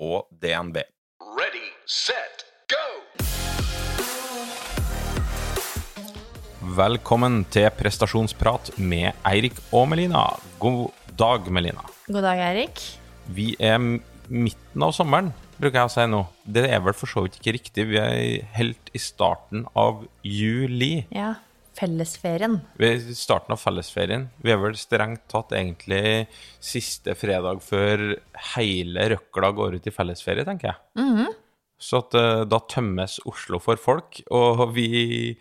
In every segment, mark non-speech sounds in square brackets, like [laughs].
og DNB. Ready, set, go! Velkommen til prestasjonsprat med Eirik og Melina. God dag, Melina. God dag, Eirik. Vi er midten av sommeren, bruker jeg å si nå. Det er vel for så vidt ikke riktig. Vi er helt i starten av juli. Ja, fellesferien. Vi er starten av fellesferien. Vi er vel strengt tatt egentlig siste fredag før hele røkla går ut i fellesferie, tenker jeg. Så at eh, da tømmes Oslo for folk, og vi,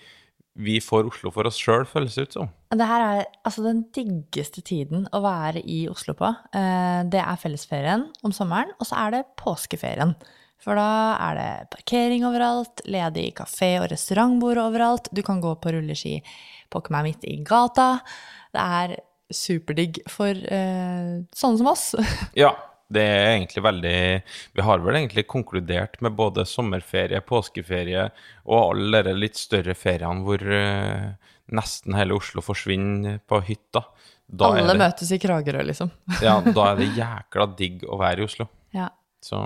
vi får Oslo for oss sjøl, føles det ut som. Det her er altså den diggeste tiden å være i Oslo på. Eh, Det er fellesferien om sommeren, og så er det påskeferien. For da er det parkering overalt, ledig kafé- og restaurantbord overalt. Du kan gå på rulleski pokker meg midt i gata. Det er superdigg for eh, sånne som oss. [laughs] Ja, det er egentlig veldig Vi har vel egentlig konkludert med både sommerferie, påskeferie og alle de litt større feriene hvor eh, nesten hele Oslo forsvinner på hytta. Da Alle det, møtes i Kragerø, liksom. Ja, [laughs] da er det jækla digg å være i Oslo. Ja. Så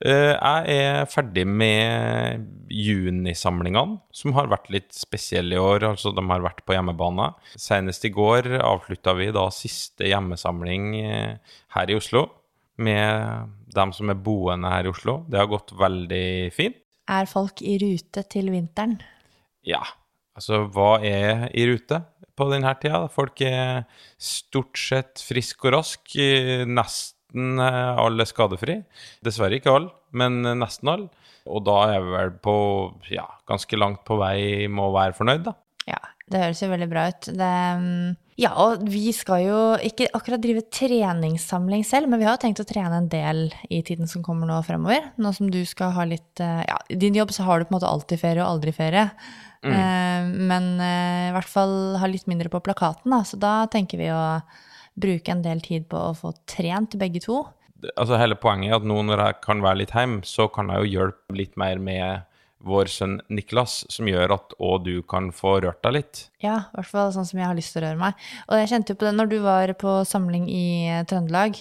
jeg er ferdig med junisamlingene, som har vært litt spesielle i år. Altså, de har vært på hjemmebane. Senest i går avslutta vi da siste hjemmesamling eh, her i Oslo med dem som er boende her i Oslo. Det har gått veldig fint. Er folk i rute til vinteren? Ja, altså hva er i rute på denne tida? Folk er stort sett friske og raske, nesten eh, alle skadefri. Dessverre ikke alle, men nesten alle. Og da er vi vel på ja, ganske langt på vei med å være fornøyd, da. Ja, det høres jo veldig bra ut. Det, mm, ja, og vi skal jo ikke akkurat drive treningssamling selv, men vi har jo tenkt å trene en del i tiden som kommer nå fremover. Nå som du skal ha litt eh, Ja, i din jobb så har du på en måte alltid ferie og aldri ferie. Eh, men eh, i hvert fall ha litt mindre på plakaten, da. Så da tenker vi å bruke en del tid på å få trent begge to. Altså Hele poenget er at nå når jeg kan være litt hjemme, så kan jeg jo hjelpe litt mer med vår sønn Niklas, som gjør at òg du kan få rørt deg litt. Ja, i hvert fall sånn som jeg har lyst til å røre meg. Og jeg kjente jo på det når du var på samling i Trøndelag,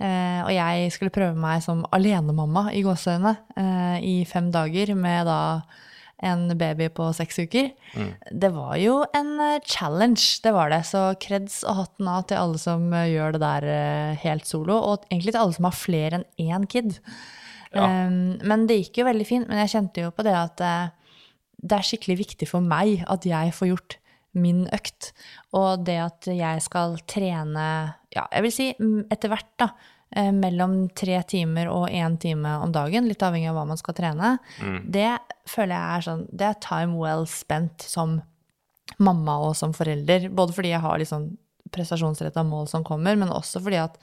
eh, og jeg skulle prøve meg som alenemamma i gåseøynene eh, i fem dager med da en baby på seks uker. Det var jo en eh, challenge, det var det. Så kreds og hatten av til alle som eh, gjør det der eh, helt solo, og egentlig til alle som har flere enn én kid. Ja. Um, men det gikk jo veldig fint. Men jeg kjente jo på det at det er skikkelig viktig for meg at jeg får gjort min økt. Og det at jeg skal trene, ja, jeg vil si mm, etter hvert, da. Eh, Mellom tre timer og én time om dagen, litt avhengig av hva man skal trene. Det føler jeg er sånn Det er time well spent som mamma og som forelder. Både fordi jeg har liksom sånn prestasjonsretta mål som kommer, men også fordi at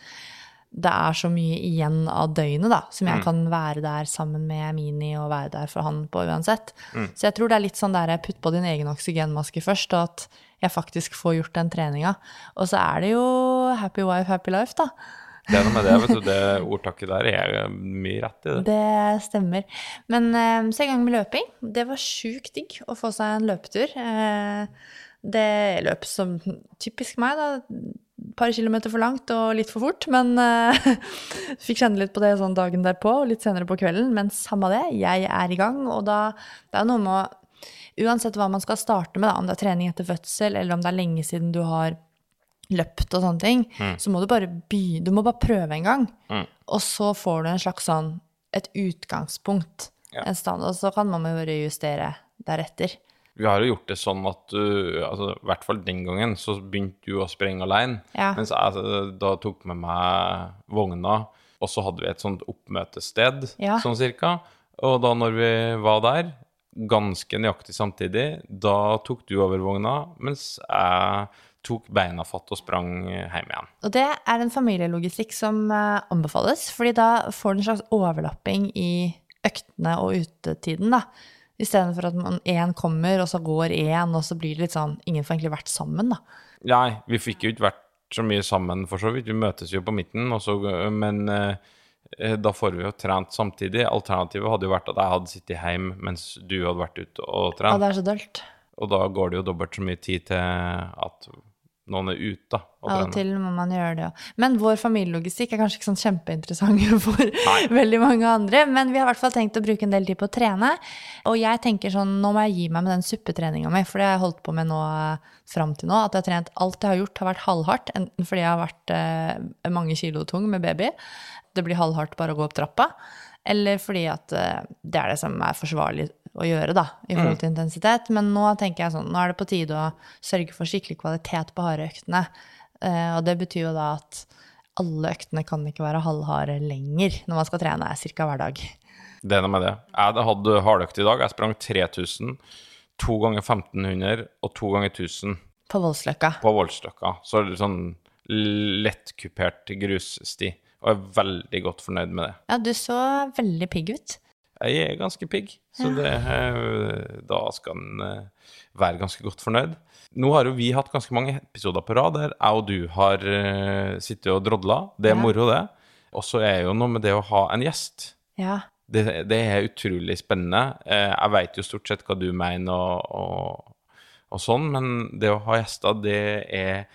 det er så mye igjen av døgnet da, som jeg kan være der sammen med Mini og være der for han på uansett. Så jeg tror det er litt sånn der jeg putter på din egen oksygenmaske først, og at jeg faktisk får gjort den treninga. Og så er det jo happy wife, happy life, da. Det er noe med det, vet du. Det ordtaket der er mye rett i det. Det stemmer. Men så i gang med løping. Det var sjukt digg å få seg en løpetur. Eh, det løp som typisk meg, da. Et par kilometer for langt og litt for fort, men uh, [laughs] fikk kjenne litt på det sånn dagen derpå og litt senere på kvelden. Men samme det, jeg er i gang, og da Det er noe med å Uansett hva man skal starte med, da, om det er trening etter fødsel, eller om det er lenge siden du har løpt og sånne ting, så må du bare begynne Du må bare prøve en gang. Og så får du en slags sånn et utgangspunkt. Ja. En standard, og så kan man bare justere deretter. Vi har jo gjort det sånn at du, altså, i hvert fall den gangen, så begynte du å sprenge alene. Ja. Mens jeg altså, da tok med meg vogna, og så hadde vi et sånt oppmøtested, Ja. sånn cirka. Og da når vi var der, ganske nøyaktig samtidig, da tok du over vogna, mens jeg tok beina fatt og sprang hjem igjen. Og det er en familielogistikk som eh, anbefales, fordi da får du en slags overlapping i øktene og utetiden, da. Istedenfor at man én kommer, og så går én, og så blir det litt sånn Ingen får egentlig vært sammen, da. Nei, vi fikk jo ikke vært så mye sammen, for så vidt. Vi møtes jo på midten, og så, men eh, da får vi jo trent samtidig. Alternativet hadde jo vært at jeg hadde sittet hjemme mens du hadde vært ute og trent. Ja, det er så dølt. Og da går det jo dobbelt så mye tid til at noen er ute da, og Av og til må man gjøre det, ja. Men vår familielogistikk er kanskje ikke sånn kjempeinteressant [laughs] for Nei. veldig mange andre. Men vi har i hvert fall tenkt å bruke en del tid på å trene. Og jeg tenker sånn, nå må jeg gi meg med den suppetreninga mi, for det har jeg holdt på med nå eh, fram til nå. At jeg har trent alt jeg har gjort, har vært halvhardt. Enten fordi jeg har vært eh, mange kilo tung med baby. Det blir halvhardt bare å gå opp trappa. Eller fordi at eh, det er det som er forsvarlig å gjøre, da, i forhold til intensitet. Men nå tenker jeg sånn, nå er det på tide å sørge for skikkelig kvalitet på harde øktene. Eh, og det betyr jo da at alle øktene kan ikke være halvharde lenger når man skal trene ca. hver dag. Det er noe med det. Jeg hadde hardøkt i dag. Jeg sprang 3000, to ganger 1500 og to ganger 1000 På Voldsløkka. på Voldsløkka. Så det sånn lettkupert grussti. Og er veldig godt fornøyd med det. Ja, du så veldig pigg ut. Jeg er ganske pigg, så det, eh, da skal en eh, være ganske godt fornøyd. Nå har jo vi hatt ganske mange episoder på rad der jeg og du har uh, sittet og drodla. Det er Ja. moro, det. Og så er jo noe med det å ha en gjest. Ja. Det, det er utrolig spennende. Jeg veit jo stort sett hva du mener og, og, og sånn, men det å ha gjester, det er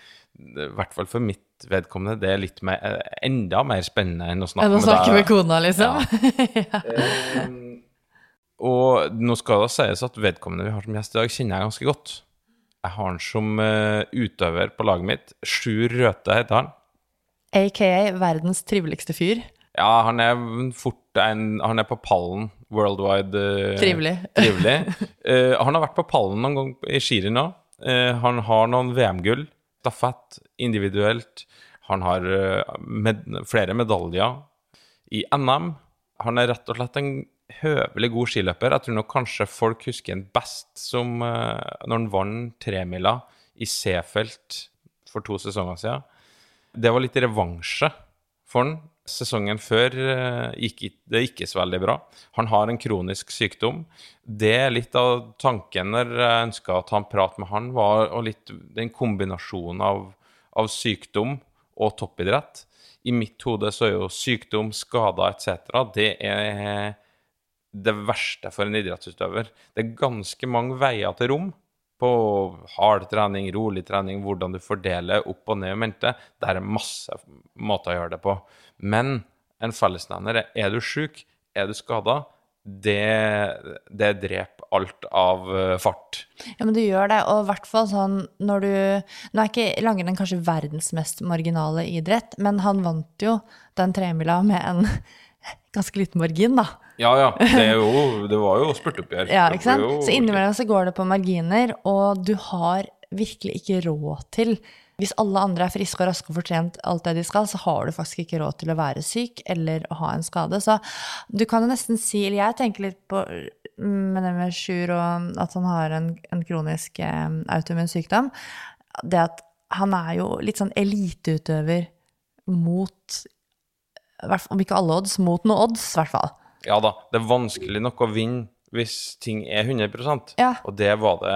i hvert fall for mitt vedkommende, det er litt mer, eh, enda mer spennende enn å snakke Enn å med snakke deg. med kona, liksom. [laughs] Og nå skal det sies at vedkommende vi har som gjest i dag, kjenner jeg ganske godt. Jeg har han som uh, utøver på laget mitt. Sjur Røthe heter han. AKA verdens triveligste fyr. Ja, han er fort en Han er på pallen worldwide. Uh, Trivelig. [laughs] trivelig. Uh, han har vært på pallen noen gang i skirenn òg. han har noen VM-gull. Stafett, individuelt. Han har eh, med, flere medaljer i NM. Han er rett og slett en høvelig god skiløper. Jeg tror nok kanskje folk husker han best som uh, når han vant tremila i C-felt for to sesonger siden. Det var litt revansje for han. Sesongen før eh, gikk det ikke så veldig bra. Han har en kronisk sykdom. Det er litt av tanken når jeg ønska å ta en prat med han, var og litt den kombinasjonen av, av sykdom og toppidrett. I mitt hode så er jo sykdom, skader etc. det er det verste for en idrettsutøver. Det er ganske mange veier til rom på hard trening, rolig trening, hvordan du fordeler opp og ned i mente. Det er masse måter å gjøre det på. Men en fellesnevner er er du sjuk, er du skada, det, det dreper alt av eh, fart. Ja, men du gjør det, og i hvert fall sånn når du Nå er ikke langrenn kanskje verdens mest marginale idrett, men han vant jo den tremila med en ganske liten margin, da. Ja, ja. Det, jo, det var jo spurtoppgjør. [laughs] Ja, ikke sant? jo- Så innimellom så går det på marginer, og du har virkelig ikke råd til Hvis alle andre er friske og raske og får trent alt det de skal, så har du faktisk ikke råd til å være syk eller å ha en skade. Så du kan jo nesten si Eller jeg tenker litt på med det med Sjur og at han har en, en kronisk eh, autoimmun sykdom. Det at han er jo litt sånn eliteutøver mot om ikke alle odds, mot noen odds, i hvert fall. Ja da, det er vanskelig nok å vinne hvis ting er 100 Ja. Og det var det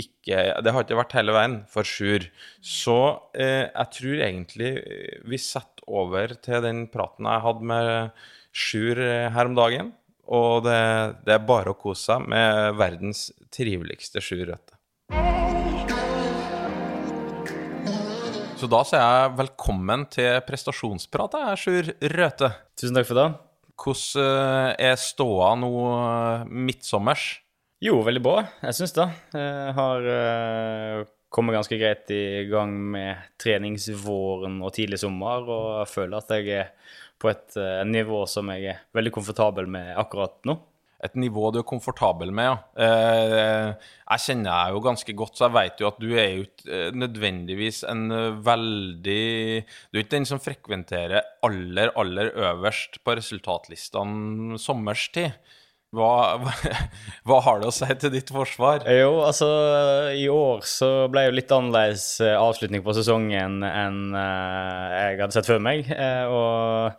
ikke Det har ikke vært hele veien for Sjur. Så eh, jeg tror egentlig eh, vi setter over til den praten jeg hadde med Sjur her om dagen. Og det, det er bare å kose seg med verdens triveligste Sjur Røthe. Så da sier jeg velkommen til prestasjonsprat, jeg, Sjur Røthe. Tusen takk for det. Hvordan eh, er ståa nå eh, midtsommers? Jo, veldig bra. Jeg syns det. Jeg har eh, kommet ganske greit i gang med treningsvåren og tidlig sommer, og jeg føler at jeg er på et nivå som jeg er veldig komfortabel med akkurat nå. Et nivå du er komfortabel med, ja. Eh, jeg kjenner deg jo ganske godt, så jeg vet jo at du er jo ikke eh, nødvendigvis en eh, veldig Du er ikke den som frekventerer aller, aller øverst på resultatlistene sommerstid. Hva, hva, [laughs] hva har du å si til ditt forsvar? Jo, altså i år så ble jo litt annerledes avslutning på sesongen enn jeg hadde sett før meg. og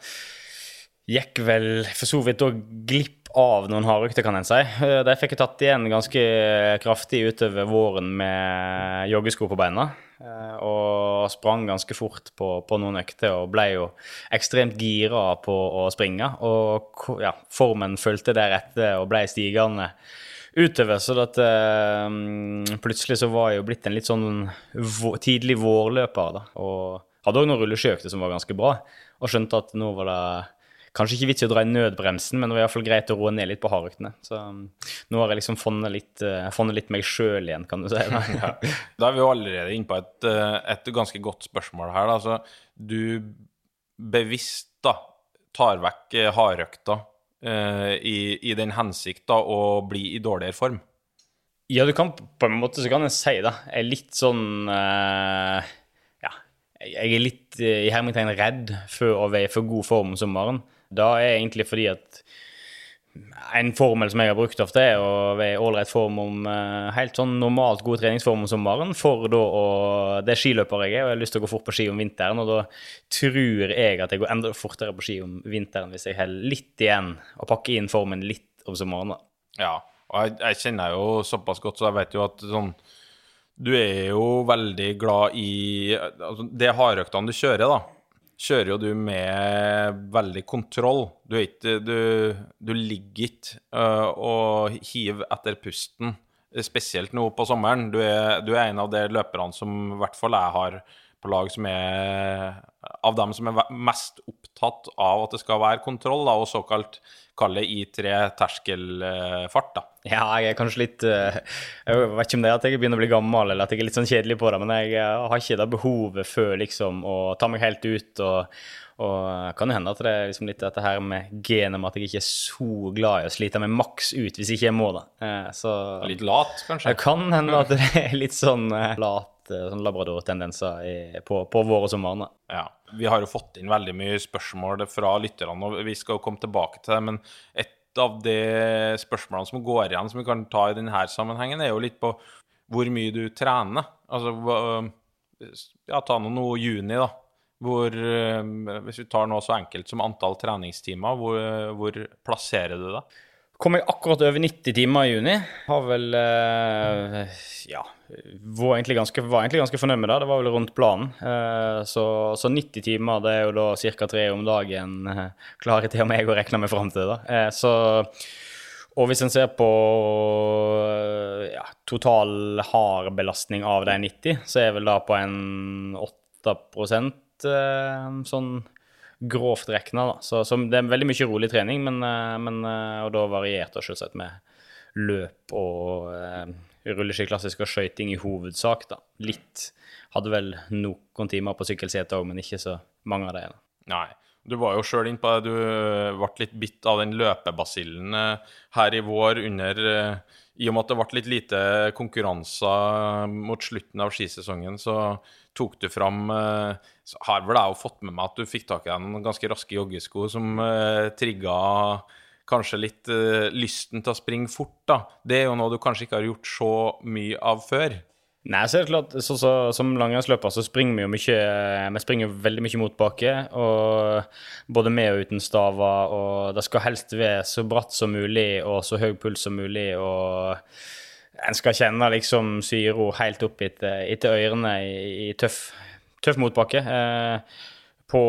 gikk vel for så vidt òg glipp av noen hardøkter, kan en si. Eh, De fikk jeg tatt igjen ganske kraftig utover våren med joggesko på beina. eh, Og sprang ganske fort på, på noen økter og ble jo ekstremt gira på å springe. Og ja, formen fulgte deretter og ble stigende utover. Så at, um, plutselig så var jeg jo blitt en litt sånn tidlig vårløper. da, Og hadde òg noen rulleskiøkter som var ganske bra. Og skjønte at nå var det kanskje ikke vits i å dra i nødbremsen, men det var iallfall greit å roe ned litt på hardøktene. Så um, nå har jeg liksom funnet litt, eh, funnet litt meg sjøl igjen, kan du si. [laughs] Da. Da er vi jo allerede inne på et, eh, et ganske godt spørsmål her. Da. Altså, du bevisst da, tar vekk eh, hardøkta eh, i, i den hensikt da, å bli i dårligere form. Ja, du kan på en måte så kan jeg si det. jeg er litt sånn uh, Ja, jeg er litt uh, i hermetegn redd for å være i for god form om sommeren. Da er egentlig fordi at en formel som jeg har brukt ofte, er å være i ålreit form om eh, helt sånn normalt god treningsform om sommeren. For da å Det er skiløper jeg er, og jeg har lyst til å gå fort på ski om vinteren. Og da tror jeg at jeg går enda fortere på ski om vinteren hvis jeg holder litt igjen og pakker inn formen litt om sommeren. da. Ja, og jeg, jeg kjenner jo såpass godt, så jeg vet jo at sånn Du er jo veldig glad i altså, Det hardøktene du kjører, da, kjører jo du med veldig kontroll. Du ikke Du, du ligger ikke uh, og hiver etter pusten, spesielt nå på sommeren. Du er, du er en av de løperne som i hvert fall jeg har på lag som er av dem som er mest opptatt av at det skal være kontroll, da, og såkalt kalle I3 terskelfart. da. Ja, jeg er kanskje litt eh, Jeg vet ikke om det er at jeg begynner å bli gammel, eller at jeg er litt sånn kjedelig på det, men jeg eh, har ikke det behovet før liksom å ta meg helt ut. Og, og kan det hende at det er liksom litt dette her med genet med at jeg ikke er så glad i å slite meg maks ut hvis ikke jeg må det. Eh, Så Litt lat, kanskje? det kan hende at det er litt sånn eh, lat eh, sånn labrador-tendenser på, på vår og sommeren. Ja. Vi har jo fått inn veldig mye spørsmål fra lytterne, og vi skal jo komme tilbake til det. Men et av de spørsmålene som går igjen, som vi kan ta i denne sammenhengen, er jo litt på hvor mye du trener. Altså, ja, ta nå noe juni, da. Hvor, eh, hvis vi tar noe så enkelt som antall treningstimer, hvor, hvor plasserer du deg? Kom jeg akkurat over 90 timer i juni. Har vel eh, Ja, var egentlig, ganske, var egentlig ganske fornøyd med det. Det var vel rundt planen. Eh, så, så 90 timer, det er jo da ca. tre om dagen. klare til og jeg å regne meg fram til. da. Eh, så og hvis en ser på eh, ja, total hard belastning av de 90, så er vel da på en 8 eh, sånn grovt regna. Så, så det er veldig mye rolig trening, men, eh, men, eh, og da varierte det selvsagt med løp og eh, rulleski klassisk og skøyting i hovedsak. da. Litt Hadde vel noen timer på sykkelsete òg, men ikke så mange av dem. Nei. Du var jo sjøl innpå det. Du øh, ble litt bitt av den løpebasillen øh, her i vår under øh, I og med at det ble litt lite konkurranser mot slutten av skisesongen, så tok du fram Har vel jeg fått med meg at du fikk tak i deg noen ganske raske joggesko som trigga kanskje litt uh, lysten til å springe fort, da. Det er jo noe du kanskje ikke har gjort så mye av før. Nei, så er det klart, så, så, Som langrennsløper så springer vi jo mye Vi springer veldig mye motbakke. og Både med og uten staver. og Det skal helst være så bratt som mulig og så høy puls som mulig. og En skal kjenne liksom syro helt opp etter, etter ørene i, i tøff, tøff motbakke. Eh, på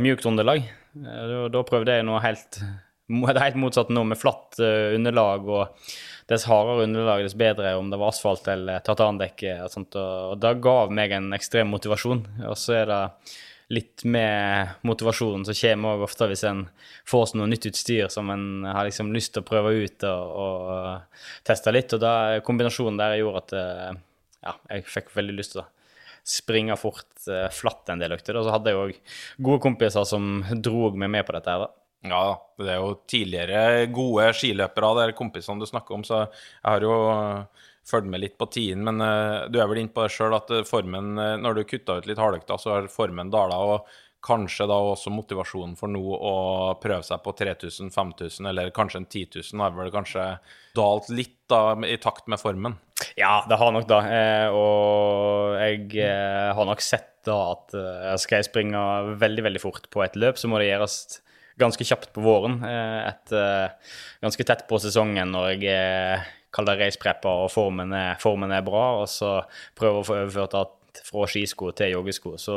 mjukt underlag. Eh, da, da prøvde jeg noe helt, det er helt motsatt nå, med flatt eh, underlag. og dess hardere underlag, dess bedre om det var asfalt eller tartandekke. Og, sånt, og, og det gav meg en ekstrem motivasjon. Og så er det litt med motivasjonen som kommer også ofte hvis en får seg noe nytt utstyr som en har liksom lyst til å prøve ut og, og teste litt. Og da, kombinasjonen der gjorde at eh, ja, jeg fikk veldig lyst til å springe fort eh, flatt en del økter. Og så hadde jeg òg gode kompiser som drog meg med på dette her. da. Ja, det er jo tidligere gode skiløpere, er kompisene du snakker om, så jeg har jo øh, fulgt med litt på tiden. Men øh, du er vel inne på det sjøl at øh, formen, når du kutta ut litt hardøkta, så har formen dala. Og kanskje da også motivasjonen for nå å prøve seg på 3000, 5000 eller kanskje en 10 000 har vel kanskje dalt litt da i takt med formen. Ja, det har nok. Eh, og jeg eh, har nok sett da at eh, skal jeg springe veldig, veldig fort på et løp, så må det gjøres ganske kjapt på våren. Eh, et, eh, ganske tett på sesongen når jeg kaller kall det racepreppa og formen er, formen er bra, og så prøver å få overført alt fra skisko til joggesko. Så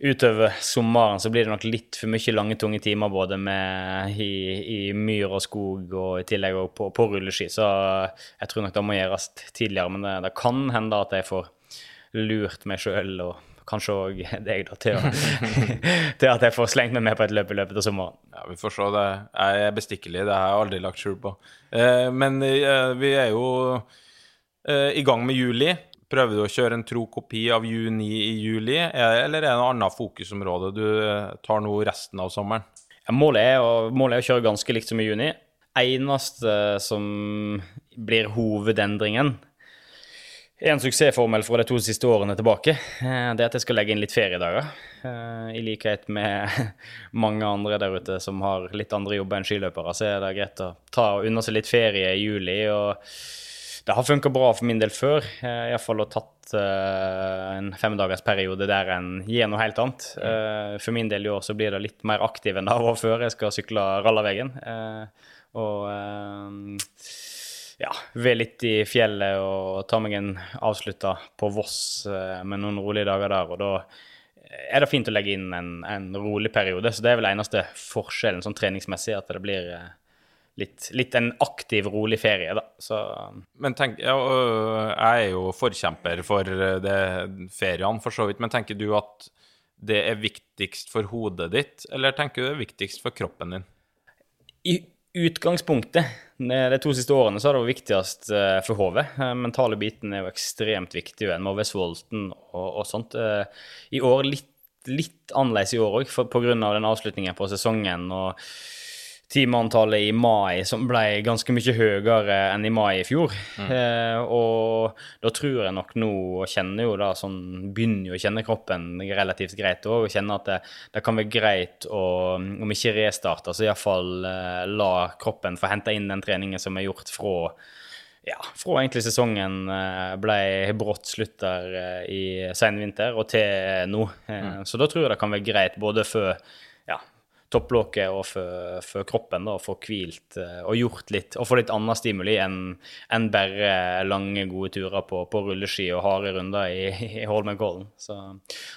utover sommeren så blir det nok litt for mye lange, tunge timer både med, i, i myr og skog og i tillegg også på, på rulleski. Så jeg tror nok det må gjøres tidligere. Men det, det kan hende at jeg får lurt meg sjøl og kanskje òg [laughs] deg da, til, [laughs] til at jeg får slengt meg med på et løp i løpet av sommeren. Ja, Vi får se. Det jeg er bestikkelig. Det har jeg aldri lagt skjul på. Eh, men eh, vi er jo eh, i gang med juli. Prøver du å kjøre en tro kopi av juni i juli, er- eller er det noe annet fokusområde du tar nå resten av sommeren? Ja, målet, er å, målet er å kjøre ganske likt som i juni. Eneste som blir hovedendringen, en suksessformel fra de to siste årene tilbake. Eh, Det er at jeg skal legge inn litt feriedager. Eh, I likhet med [laughs] mange andre der ute som har litt andre jobber enn skiløpere, så er det greit å ta og unna seg litt ferie i juli. og det har funka bra for min del før. Eh, Iallfall å tatt en femdagersperiode der en gir noe helt annet. For min del i år så blir det litt mer aktiv enn det var før. Jeg skal sykle Rallavegen. Og ja, være litt i fjellet og ta meg en avslutta på Voss eh, med noen rolige dager der. Og da er det fint å legge inn en, en rolig periode. Så det er vel eneste forskjellen sånn treningsmessig, at det blir eh, litt, litt en aktiv, rolig ferie, da. Så Men tenk, ja, jeg er jo forkjemper for det feriene, for så vidt. Men tenker du at det er viktigst for hodet ditt, eller tenker du det er viktigst for kroppen din? i utgangspunktet, de to siste årene, så har det vært viktigst eh, for HV. Eh, mentale biten er jo ekstremt viktig, en må være sulten og, og sånt. Eh, I år litt, litt annerledes i år òg, pga. den avslutningen på sesongen. og timeantallet i mai som ble ganske mye høyere enn i mai i fjor. [laughs] Eh, og da tror jeg nok nå, og kjenner jo da sånn Begynner jo å kjenne kroppen relativt greit òg, og kjenner at det, det kan være greit å, om ikke restarte, så iallfall eh, la kroppen få hente inn den treningen som er gjort fra ja, fra egentlig sesongen eh, ble brått slutt der i sen vinter og til nå. Mm. Så da tror jeg det kan være greit både for ja, topplokket og for, kroppen da, og få hvilt eh, og gjort litt, og få litt annen stimuli enn enn bare lange, gode turer på, på rulleski og harde runder i, i Holmenkollen. Så,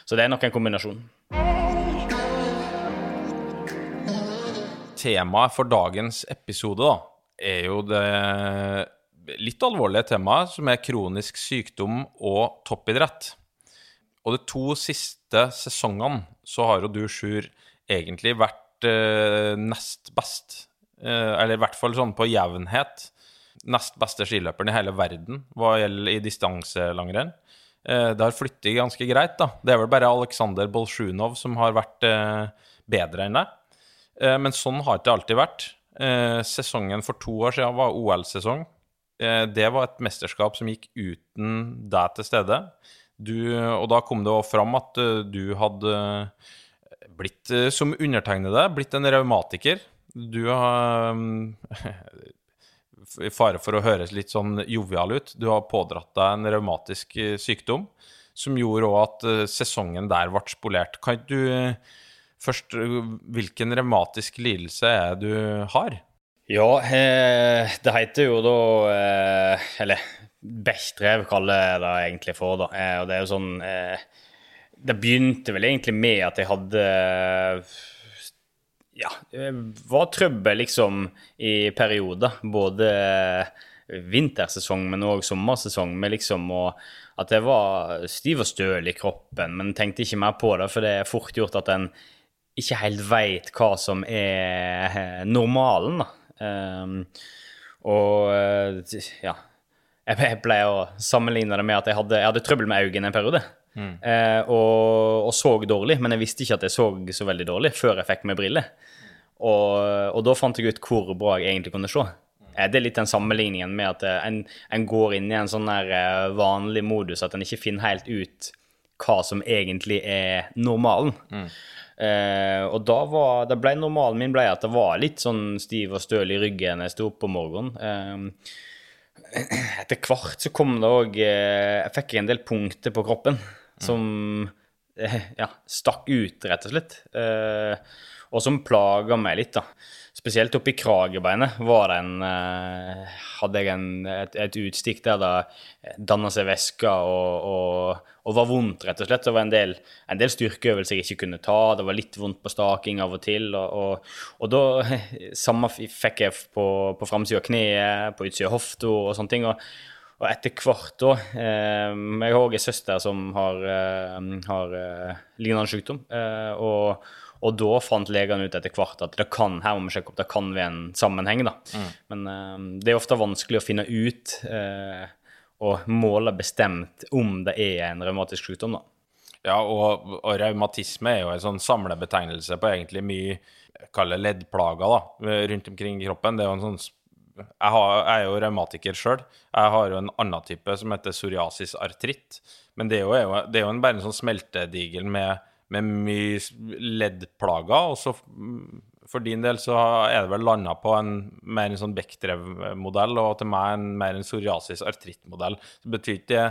så det er nok en kombinasjon. Temaet for dagens episode da, er jo det litt alvorlige temaet, som er kronisk sykdom og toppidrett. Og de to siste sesongene så har jo du, Sjur, egentlig vært eh, nest best. Eh, eller i hvert fall sånn på jevnhet. Nest beste skiløperen i hele verden hva gjelder i distanselangrenn. Eh, det har flyttet ganske greit, da. Det er vel bare Aleksandr Bolsjunov som har vært eh, bedre enn deg. Eh, men sånn har det ikke alltid vært. Sesongen for to år siden var OL-sesong. Det var et mesterskap som gikk uten deg til stede. Du, og da kom det òg fram at du hadde blitt, eh, som undertegnede, blitt en revmatiker. Du har [laughs] I fare for å høres litt sånn jovial ut, du har pådratt deg en revmatisk eh, sykdom som gjorde òg at eh, sesongen der ble spolert. Kan ikke du først Hvilken revmatisk lidelse er det du har? Ja, det heter jo da Eller Bechtrev kaller jeg det egentlig for, da. Og det er jo sånn Det begynte vel egentlig med at jeg hadde Ja, var trøbbel liksom i perioder. Både vintersesong, men òg sommersesong. Med liksom å At jeg var stiv og støl i kroppen, men tenkte ikke mer på det, for det er fort gjort at en ikke helt veit hva som er normalen, da. Um, og ja jeg pleier å sammenligne det med at jeg hadde, jeg hadde trøbbel med øynene en periode. Eh, og, og så dårlig, men jeg visste ikke at jeg så så veldig dårlig før jeg fikk meg briller. Og, og da fant jeg ut hvor bra jeg egentlig kunne se. Eh, Det er litt den sammenligningen med at eh, en, en går inn i en sånn der eh, vanlig modus, at en ikke finner helt ut hva som egentlig er normalen. Eh, og da var, da ble normalen min ble at det var litt sånn stiv og støl i ryggen når jeg sto opp om morgenen. Eh, [clears throat] etter hvert så kom det òg Jeg fikk en del punkter på kroppen som eh, ja, stakk ut, rett og slett. Eh, og som plaga meg litt, da. Spesielt oppi kragebeinet var det en eh, Hadde jeg en, et, et utstikk der det danna seg væske og, og, og var vondt, rett og slett. Det var en del, en del styrkeøvelser jeg ikke kunne ta. Det var litt vondt på staking av og til. Og, og da [laughs] Samme fikk jeg på, på framsida av kneet, på utsida av hofta og sånne ting. og og etter hvert da eh, Jeg har òg en søster som har, eh, har eh, lignende sykdom. Eh, og, og da fant legene ut etter hvert at det kan her må vi sjekke opp, det kan være en sammenheng. da. Men eh, det er ofte vanskelig å finne ut eh, og måle bestemt om det er en revmatisk sykdom. da. Ja, og, og revmatisme er jo en sånn samlebetegnelse på egentlig mye jeg kaller leddplager da, rundt omkring i kroppen. Det er jo en sånn jeg, har, jeg er jo revmatiker sjøl. Jeg har jo en annen type som heter psoriasis artritt. Men det er jo, det er jo en, bare en sånn smeltedigel med, med mye leddplager. Og så mm, for din del så er det vel landa på en mer en sånn Bechdrev-modell, og til meg en mer en psoriasis artritt-modell. Så betyr ikke det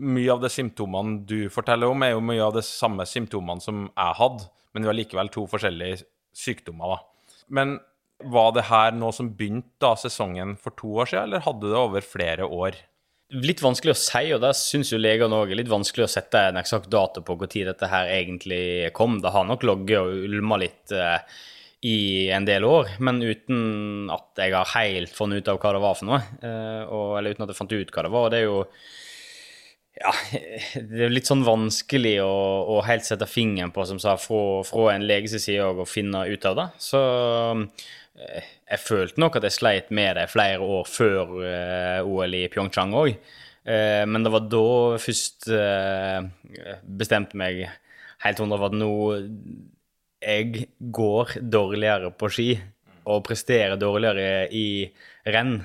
mye av de symptomene du forteller om, er jo mye av de samme symptomene som jeg hadde, men vi har likevel to forskjellige sykdommer, da. Men var det her noe som begynte da sesongen for to år siden, eller hadde det over flere år? Litt vanskelig å si, og det syns jo legene òg litt vanskelig å sette en eksakt dato på når dette her egentlig kom. Det har nok ligget og ulma litt eh, i en del år, men uten at jeg har helt funnet ut av hva det var for noe. Eh, og, eller uten at jeg fant ut hva det var. Det er jo ja, det er litt sånn vanskelig å, å helt sette fingeren på, som sa, fra, fra en leges side òg, å finne ut av det. Så jeg følte nok at jeg sleit med det flere år før eh, OL i Pyeongchang òg. Eh, men det var da jeg først eh, bestemte meg helt hundre for at nå jeg går dårligere på ski og presterer dårligere i renn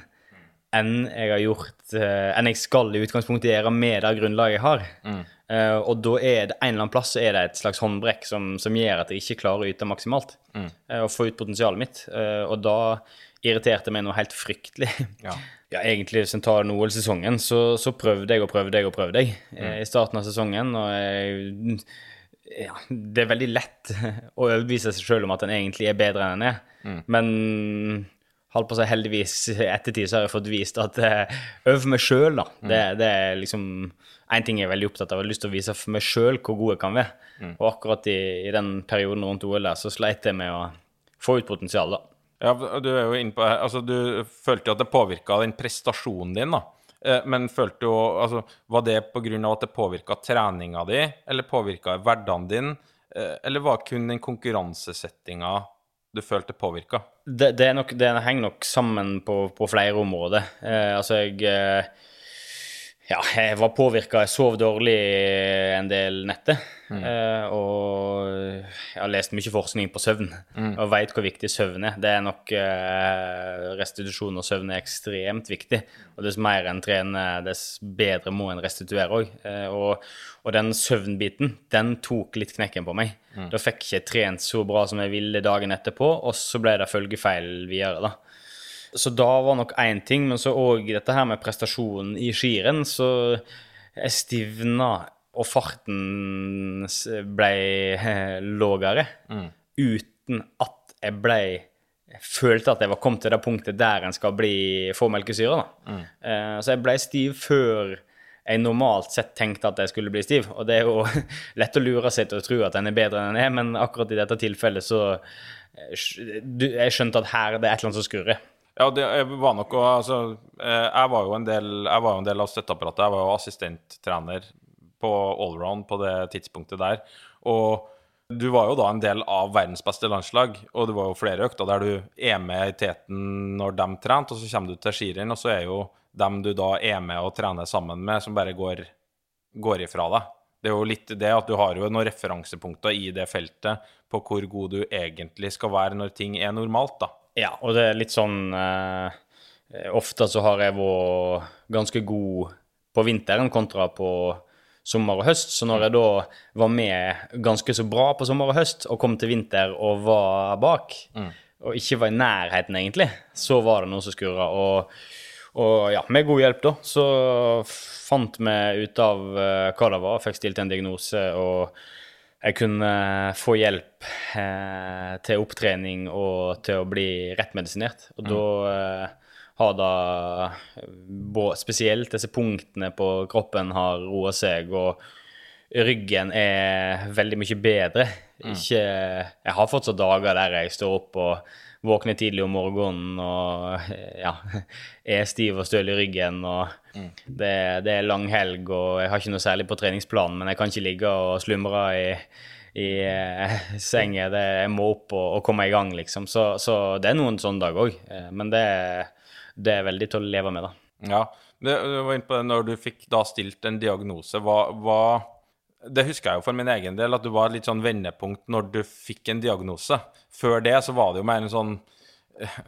enn jeg har gjort eh, enn jeg skal i utgangspunktet gjøre med det grunnlaget jeg har. Eh, og da er det en eller annen plass så er det et slags håndbrekk som, som gjør at jeg ikke klarer å yte maksimalt eh, og få ut potensialet mitt. Uh, og da irriterte meg noe helt fryktelig. [laughs] Ja. Ja, egentlig hvis en tar OL-sesongen, så, så prøvde jeg og prøvde jeg og prøvde jeg eh, i starten av sesongen. Og jeg, ja, det er veldig lett [laughs] å overbevise seg sjøl om at en egentlig er bedre enn en er. Men holdt på å si heldigvis ettertid så har jeg fått vist at eh, over meg sjøl, da. Det, det er liksom en ting jeg er veldig opptatt av. Jeg har lyst til å vise for meg sjøl hvor god jeg kan være. Og akkurat i, i den perioden rundt OL der, så sleit jeg med å få ut potensial, da. Ja, du er jo inne på Altså, du følte jo at det påvirka den prestasjonen din, da. Eh, Men følte jo Altså, var det av at det påvirka treninga di, eller påvirka hverdagen din, eh, eller var det kun den konkurransesettinga du følte påvirka? Det, det, det henger nok sammen på, på flere områder. Eh, altså, jeg eh, Ja, jeg var påvirka. Jeg sov dårlig en del netter. Eh, og jeg har lest mye forskning på søvn, og veit hvor viktig søvn er. Det er nok eh, Restitusjon og søvn er ekstremt viktig. Og dess mer en trener, dess bedre må en restituere òg. Eh, og, og den søvnbiten, den tok litt knekken på meg. Da fikk jeg ikke trent så bra som jeg ville dagen etterpå, og så ble det følgefeil videre, da. Så da var nok én ting, men så òg dette her med prestasjonen i skirenn, så jeg stivna, og farten ble lavere. lågere, uten at jeg ble følte at jeg var kommet til det punktet der en skal bli, få melkesyre. Mm. Uh, så jeg ble stiv før jeg normalt sett tenkte at jeg skulle bli stiv. Og det er jo [laughs] lett å lure seg til å tro at den er bedre enn den er, men akkurat i dette tilfellet så eh, du- Jeg skjønte at her det er et eller annet som skurrer. Ja, det var nok å Altså, eh, jeg var jo en del, jo en del av støtteapparatet. Jeg var jo assistenttrener på allround på det tidspunktet der. Og du var jo da en del av verdens beste landslag, og det var jo flere økter der du er med i teten når de trente, og så kommer du til skirenn, og så er jo dem du da er med og trener sammen med, som bare går, går ifra deg. Det er jo litt det at du har jo noen referansepunkter i det feltet på hvor god du egentlig skal være når ting er normalt, da. Ja, og det er litt sånn eh, Ofte så har jeg vært ganske god på vinteren kontra på sommer og høst. Så når jeg da var med ganske så bra på sommer og høst, og kom til vinter og var bak, og ikke var i nærheten egentlig, så var det noe som skurra. Og, og ja, med god hjelp, da, så fant vi ut av eh, hva det var, fikk stilt en diagnose, og jeg kunne få hjelp eh, til opptrening og til å bli rettmedisinert. Og da eh, har da spesielt disse punktene på kroppen har roa seg, og ryggen er veldig mye bedre. Ikke Jeg har fortsatt dager der jeg står opp og våkner tidlig om morgenen og [laughs] ja, er stiv og støl i ryggen. og det, det er lang helg, og jeg har ikke noe særlig på treningsplanen, men jeg kan ikke ligge og slumre i, i eh, [laughs] senga. Jeg må opp og, og komme i gang, liksom. Så, så det er noen sånne dager òg. Men det, det er veldig til å leve med, da. Ja, du var inne på det når du fikk da stilt en diagnose. Hva, hva Det husker jeg jo for min egen del, at du var et litt sånn vendepunkt når du fikk en diagnose. Før det så var det jo mer en sånn eh,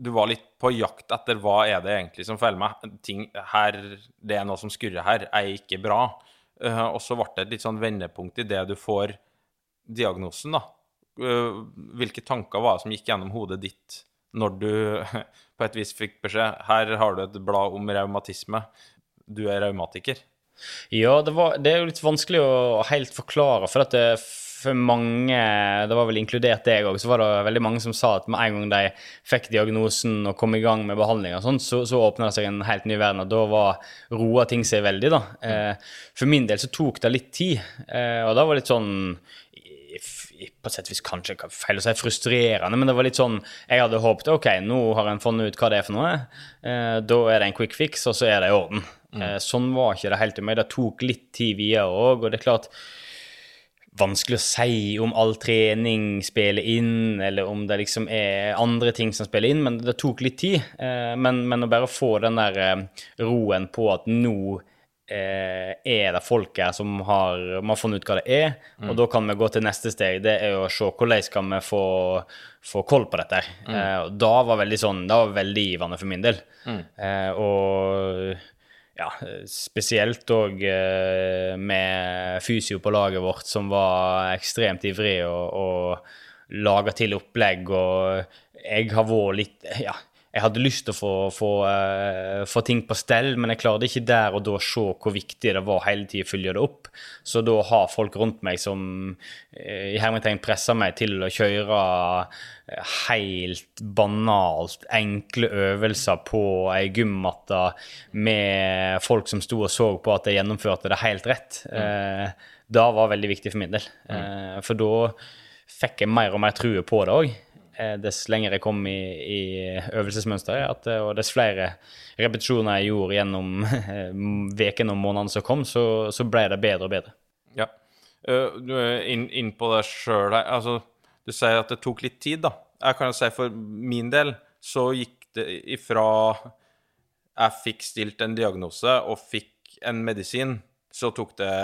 Du var litt på jakt etter hva er det egentlig som feiler meg. Ting her, Det er noe som skurrer her, er ikke bra. Eh, og så ble det et litt sånn vendepunkt i det du får diagnosen, da. Eh, hvilke tanker var det som gikk gjennom hodet ditt når du [laughs] på et vis fikk beskjed her har du et blad om revmatisme, du er revmatiker? Ja, det, var, det er jo litt vanskelig å helt forklare, for at det, for mange, det var vel inkludert deg òg, så var det veldig mange som sa at med en gang de fikk diagnosen og kom i gang med behandling, og sånt, så, så åpna det seg en helt ny verden, og da var roa ting seg veldig. da. Eh, for min del så tok det litt tid, eh, og da var det litt sånn på et sett vis kanskje feil å si frustrerende, men det var litt sånn Jeg hadde håpet ok, nå har en funnet ut hva det er for noe. Eh, da er det en quick fix, og så er det i orden. Eh, sånn var ikke det helt til meg. Det tok litt tid videre òg, og det er klart Vanskelig å si om all trening spiller inn, eller om det liksom er andre ting som spiller inn, men det tok litt tid. Eh, men, men å bare få den der eh, roen på at nå er det folk her som har, man har funnet ut hva det er, og da kan vi gå til neste steg. Det er jo å se hvordan skal vi få, få koll på dette. Mm. Eh, da var veldig sånn, da var veldig givende for min del. Eh, og ja, spesielt òg eh, med fysio på laget vårt, som var ekstremt ivrig og, og laga til opplegg. Og jeg har vært litt Ja, jeg hadde lyst til å få, få, uh, få ting på stell, men jeg klarte ikke der og da å se hvor viktig det var hele tida å følge det opp. Så da har folk rundt meg som uh, i hermetegn presser meg til å kjøre eh, helt banalt enkle øvelser på ei gymmatte med folk som sto og så på at jeg gjennomførte det helt rett. uh, da var veldig viktig for min del. Eh, for da fikk jeg mer og mer trua på det òg. Dess lenger jeg kom i, i øvelsesmønsteret, at, eh, og dess flere repetisjoner jeg gjorde gjennom [laughs] veken og månedene som kom, så, så ble det bedre og bedre. Ja. Eh, du er inn, inn på det sjøl her. Altså, du sier at det tok litt tid, da. Jeg kan jo si for min del så gikk det ifra jeg fikk stilt en diagnose og fikk en medisin, så tok det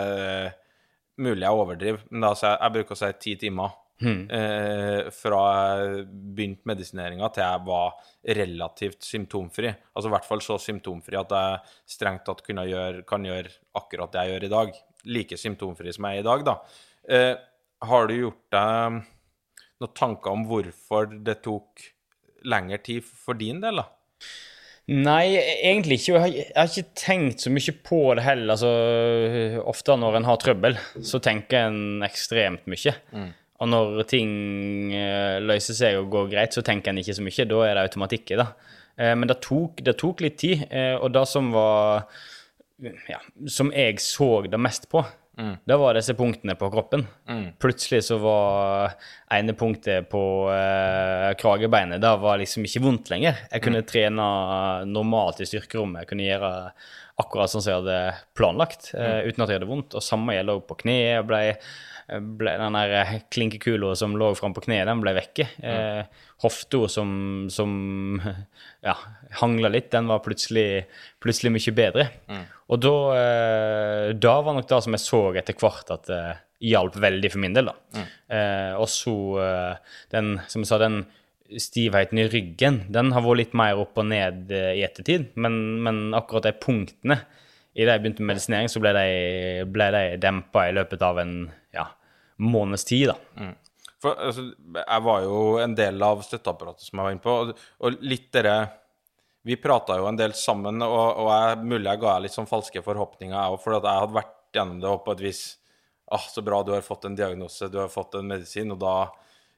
Mulig jeg overdriver, men da jeg, jeg bruker å si ti timer. Eh, fra jeg begynte medisineringa til jeg var relativt symptomfri. Altså i hvert fall så symptomfri at jeg strengt tatt kunne gjøre, kan gjøre akkurat det jeg gjør i dag. Like symptomfri som jeg er i dag, da. Eh, har du gjort deg noen tanker om hvorfor det tok lengre tid for din del, da? Nei, egentlig ikke. Jeg har, jeg har ikke tenkt så mye på det heller. Altså, ofte når en har trøbbel, så tenker en ekstremt mye. Og når ting eh, løser seg og går greit, så tenker en ikke så mye. Da er det automatikk i det. Eh, men det tok, det tok litt tid, eh, og det som var ja, Som jeg så det mest på, det var disse punktene på kroppen. Plutselig så var ene punktet på eh, kragebeinet Det var liksom ikke vondt lenger. Jeg kunne trene normalt i styrkerommet. Jeg kunne gjøre akkurat sånn som jeg hadde planlagt, eh, uten at jeg hadde vondt. Og samme gjelder også på kne. Jeg ble, ble, den der eh, klinkekula som lå fram på kneet, den ble vekke. Eh, hofta som, som [laughs] ja, hangla litt, den var plutselig, plutselig mye bedre. Og da, eh, da var nok det som jeg så etter hvert at det hjalp veldig for min del. da. Eh, og så den, som jeg sa, den stivheten i ryggen, den har vært litt mer opp og ned i ettertid. Men, men akkurat de punktene idet jeg begynte med medisinering, så ble de, ble de dempa i løpet av en måneds tid. da. For altså, jeg var jo en del av støtteapparatet som jeg var inne på, og, og litt dere Vi prata jo en del sammen, og, og jeg, mulig jeg ga litt sånn falske forhåpninger, jeg òg, for jeg hadde vært gjennom det og på et vis ah, så bra, du har fått en diagnose, du har fått en medisin, og da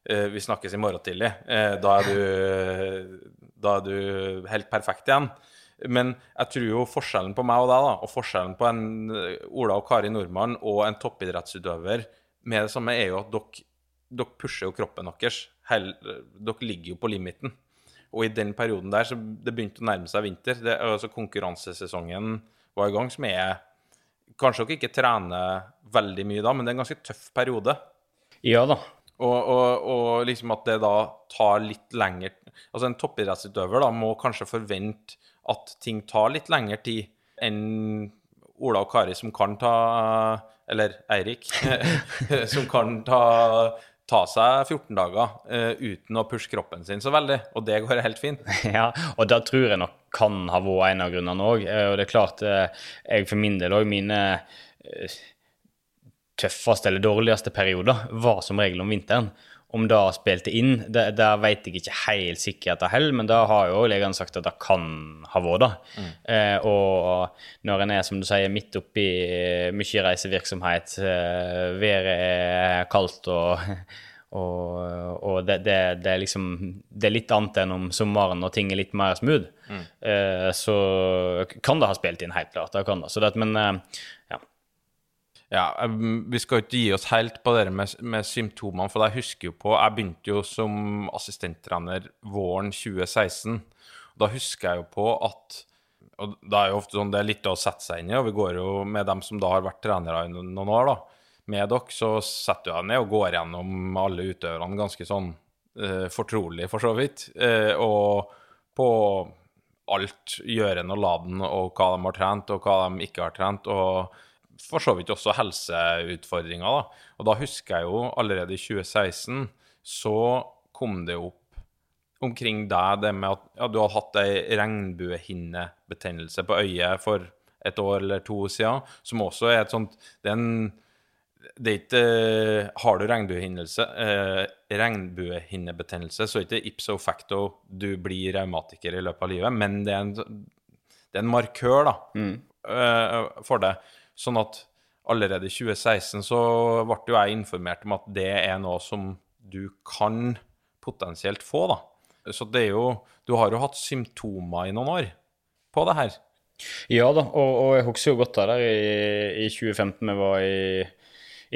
eh, Vi snakkes i morgen tidlig. Eh, da, er du, da er du helt perfekt igjen. Men jeg tror jo forskjellen på meg og deg, da, og forskjellen på en eh, Ola og Kari Nordmann og en toppidrettsutøver med det samme, er jo at dere, dere pusher jo kroppen deres. Dere ligger jo på limiten. Og i den perioden der så det begynte å nærme seg vinter. Det, altså Konkurransesesongen var i gang, som er Kanskje dere ikke trener veldig mye da, men det er en ganske tøff periode. Ja da. Og, og, og liksom at det da tar litt lenger Altså en toppidrettsutøver da må kanskje forvente at ting tar litt lengre tid enn Ola og Kari som kan ta Eller Eirik, [laughs] som kan ta, ta seg 14 dager uh, uten å pushe kroppen sin så veldig. Og det går helt fint. [laughs] Ja, og det tror jeg nok kan ha vært en av grunnene òg. Og det er klart, eh, jeg for min del òg, mine eh, tøffeste eller dårligste perioder var som regel om vinteren. Om det spilte inn, det, det vet jeg ikke helt sikkert det heller, men da har jo legene sagt at det kan ha vært Mm. Eh, og når en er, som du sier, midt oppi mye reisevirksomhet, eh, været er kaldt og [laughs] og, og det, det, det, er liksom Det er litt annet enn om sommeren når ting er litt mer smooth. Eh, så kan det ha spilt inn helt klart. Det kan det. Så det, men eh, ja. Ja, Vi skal ikke gi oss helt på det med, med symptomene, for jeg husker jo på Jeg begynte jo som assistenttrener våren 2016. og Da husker jeg jo på at og da er jo ofte sånn, Det er litt å sette seg inn i, og vi går jo med dem som da har vært trenere i noen år. da, Med dere så setter jeg ned og går gjennom alle utøverne ganske sånn eh, fortrolig, for så vidt. Eh, og på alt gjøren og laden, og hva de har trent, og hva de ikke har trent. og for så vidt også helseutfordringer. Da. Og da husker jeg jo allerede i 2016 så kom det opp omkring deg det med at ja, du har hatt ei regnbuehinnebetennelse på øyet for et år eller to siden, som også er et sånt Det er en det er ikke Har du regnbuehinnelse, eh, regnbuehinnebetennelse, så er det ikke ipso facto du blir revmatiker i løpet av livet, men det er en, det er en markør da, eh, for det. Sånn at allerede i 2016 så ble jo jeg informert om at det er noe som du kan potensielt få, da. Så det er jo Du har jo hatt symptomer i noen år på det her. Ja da, og, og jeg husker jo godt av det der i, i 2015 vi var i,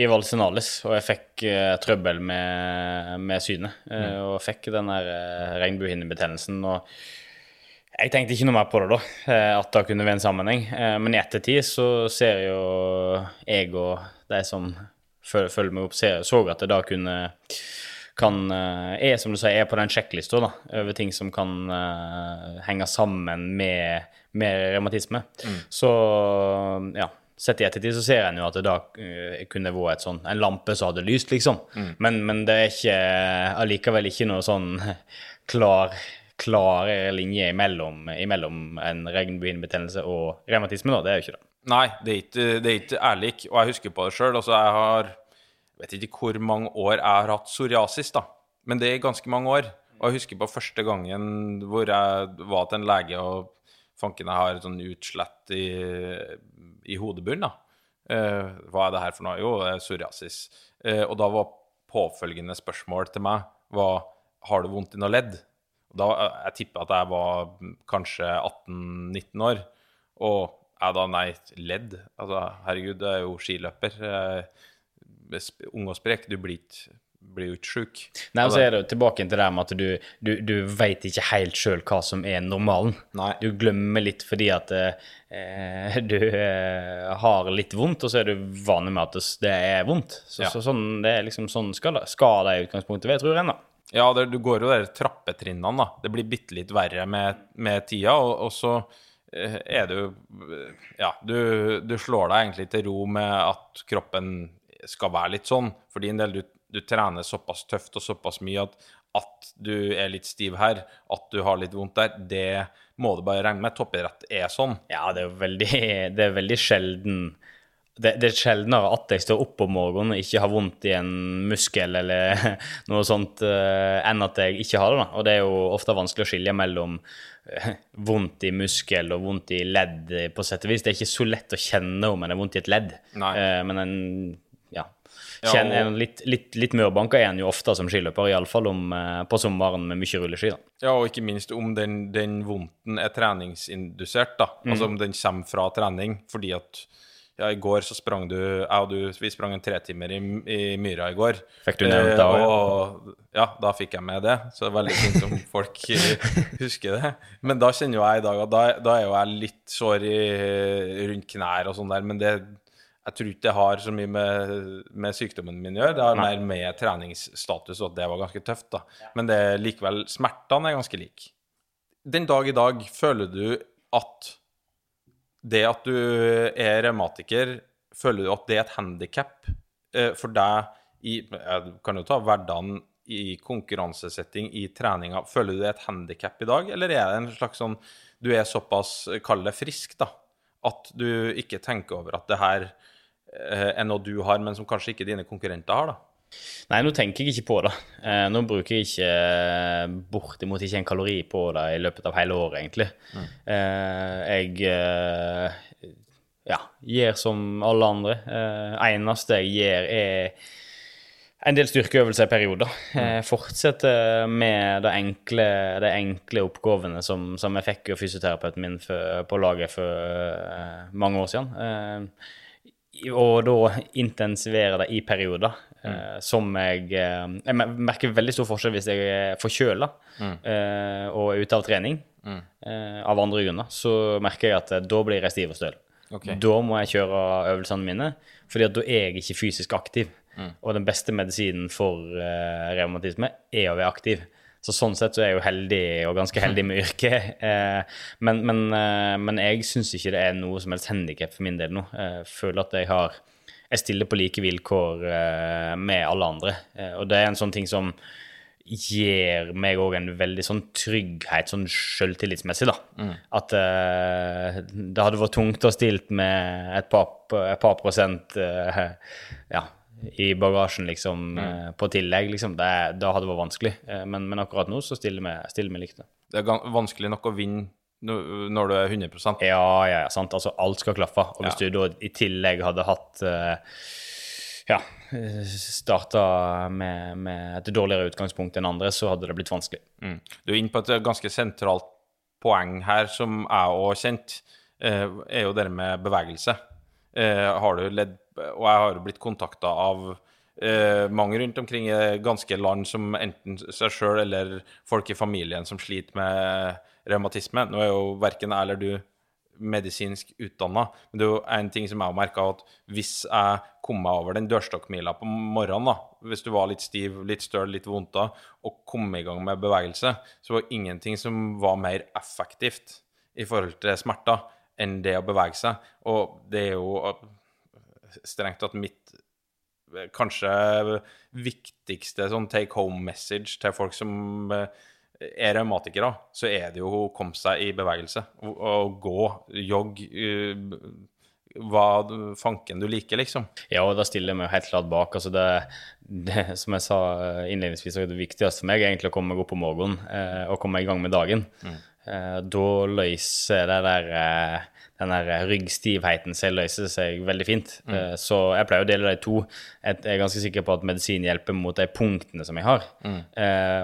i Valsenalis, og jeg fikk eh, trøbbel med, med synet. Eh, og fikk den der eh, regnbuehinnebetennelsen. Og jeg tenkte ikke noe mer på det da, eh, at det kunne være en sammenheng. Eh, men i ettertid så ser jo jeg og de som følger meg opp, ser, så at det da kunne kan, eh, er som du sier, er på den sjekklista over ting som kan uh, henge sammen med, med revmatisme. Så ja, sett i ettertid så ser en jo at det da uh, kunne vært et sånn, en lampe som hadde lyst, liksom. Men, men det er ikke allikevel ikke noe sånn [laughs] klar klar linje imellom, imellom en regnbuehinnebetennelse og revmatisme. da, Det er jo ikke det. Nei, det er ikke, det er ikke ærlig, og jeg husker på det sjøl. Altså, jeg har jeg vet ikke hvor mange år jeg har hatt psoriasis, da. Men det er ganske mange år. Og jeg husker på første gangen hvor jeg var til en lege og fanken jeg har et sånn utslett i, i hodebunnen, da. Uh, hva er det her for noe? Jo, det er psoriasis. Uh, og da var påfølgende spørsmål til meg var har du vondt i noe ledd? Da, jeg tipper at jeg var kanskje 18-19 år. Og jeg da, nei, ledd? Altså, herregud, du er jo skiløper. Eh, Ung og sprek, du blir ikke blir jo ikke sjuk. Nei, og så er det jo tilbake til det med at du, du, du veit ikke helt sjøl hva som er normalen. Nei. Du glemmer litt fordi at eh, du eh, har litt vondt, og så er du vanlig med at det, det er vondt. Så, Ja. så sånn, det er liksom sånn skal skal det i utgangspunktet være, tror jeg. da. Ja, det, du går jo der trappetrinnene, da. Det blir bitte litt verre med, med tida, og, og så eh, er du Ja, du, du slår deg egentlig til ro med at kroppen skal være litt sånn. For din del, du, du trener såpass tøft og såpass mye at at du er litt stiv her, at du har litt vondt der, det må du bare regne med. Toppidrett er sånn. Ja, det er veldig, [laughs] det er veldig sjelden det, det er sjeldnere at jeg står opp om morgenen og ikke har vondt i en muskel eller [laughs] noe sånt, eh, enn at jeg ikke har det. da. Og det er jo ofte vanskelig å skilje mellom eh, vondt i muskel og vondt i ledd, på sett og vis. Det er ikke så lett å kjenne om en er vondt i et ledd, Nei. Eh, men en ja, Ja, kjenner og- en litt, litt, litt mørbanka er en jo ofte som skiløper, iallfall på sommeren med mye rulleski. da. Ja, og ikke minst om den, den vondten er treningsindusert, da. Altså om den kommer fra trening. Fordi at ja, i går så sprang du Jeg og du vi sprang en tretimer i, i myra i går. Fikk du nevnt det også, ja? Ja, da fikk jeg med det. Så det er veldig fint om folk eh, [laughs] husker det. Men da kjenner jo jeg i dag at da, da er jo jeg litt sår i, rundt knær og sånn der. Men det jeg tror ikke det har så mye med, med sykdommen min å gjøre. Det har Nei. mer med treningsstatus og at det var ganske tøft. da. Men det er likevel smertene er ganske like. Den dag i dag føler du at det at du er revmatiker, føler du at det er et handikap for deg i Jeg kan jo ta hverdagen i konkurransesetting, i treninga. Føler du det er et handikap i dag, eller er det en slags sånn Du er såpass, kall det frisk, da, at du ikke tenker over at det her eh, er noe du har, men som kanskje ikke dine konkurrenter har, da? Nei, nå tenker jeg ikke på det. Eh, nå bruker jeg ikke eh, bortimot ikke en kalori på det i løpet av hele året, egentlig. Mm. jeg eh, ja, gjør som alle andre. Eneste jeg gjør, er en del styrkeøvelser i perioder. Jeg fortsetter med det enkle, de enkle oppgavene som, som jeg fikk av fysioterapeuten min for, på laget for uh, mange år siden. Uh, og da intensivere det i perioder. Eh, som jeg eh, Jeg merker veldig stor forskjell hvis jeg er forkjøla eh, og er ute av trening eh, av andre grunner. Så merker jeg at da blir jeg stiv og støl. Okay. Da må jeg kjøre øvelsene mine, fordi at da er jeg ikke fysisk aktiv. Og den beste medisinen for uh, revmatisme er å være aktiv. Så sånn sett så er jeg jo heldig, og ganske [laughs] heldig med yrket. Eh, men, men, eh, men jeg syns ikke det er noe som helst handikap for min del nå. Jeg føler at jeg har Jeg stiller på like vilkår eh, med alle andre. Eh, og det er en sånn ting som gir meg òg en veldig sånn trygghet, sånn sjøltillitsmessig, da. At uh, det hadde vært tungt å stilt med et par, et par prosent uh, ja, i bagasjen, liksom, eh, på tillegg, liksom. Det, da hadde det vært vanskelig. Men, men akkurat nå så stiller vi, stiller vi likt. det. Det er vanskelig nok å vinne når du er 100 Ja, ja, ja, sant. Altså, alt skal klaffe. Og hvis Ja. du da i tillegg hadde hatt uh, ja, starta med, med et dårligere utgangspunkt enn andre, så hadde det blitt vanskelig. Mm. Du er inne på et ganske sentralt poeng her, som jeg òg kjent, uh, er jo det med bevegelse. Uh, har du ledd, og jeg har jo blitt kontakta av Uh, mange rundt omkring i ganske land som enten seg sjøl eller folk i familien som sliter med revmatisme. Nå er jo verken jeg eller du medisinsk utdanna, men det er jo en ting som jeg har merka, at hvis jeg kom meg over den dørstokkmila på morgenen, da, hvis du var litt stiv, litt støl, litt vondt da, og kom i gang med bevegelse, så var det ingenting som var mer effektivt i forhold til smerter enn det å bevege seg. Og det er jo eh, strengt tatt mitt eh, kanskje viktigste sånn take home message til folk som eh, er revmatikere, så er det jo å komme seg i bevegelse. Å gå, jogg, eh, hva fanken du liker, liksom. Ja, og da stiller jeg meg helt klart bak. Altså det, det, som jeg sa eh, innledningsvis, er det viktigste for meg er egentlig å komme meg opp om morgenen eh, og komme meg i gang med dagen. Eh, da løser det der, eh, den der ryggstivheten seg løser seg veldig fint. Mm. så jeg pleier å dele det to. Jeg er ganske sikker på at medisin hjelper mot de punktene som jeg har. Mm.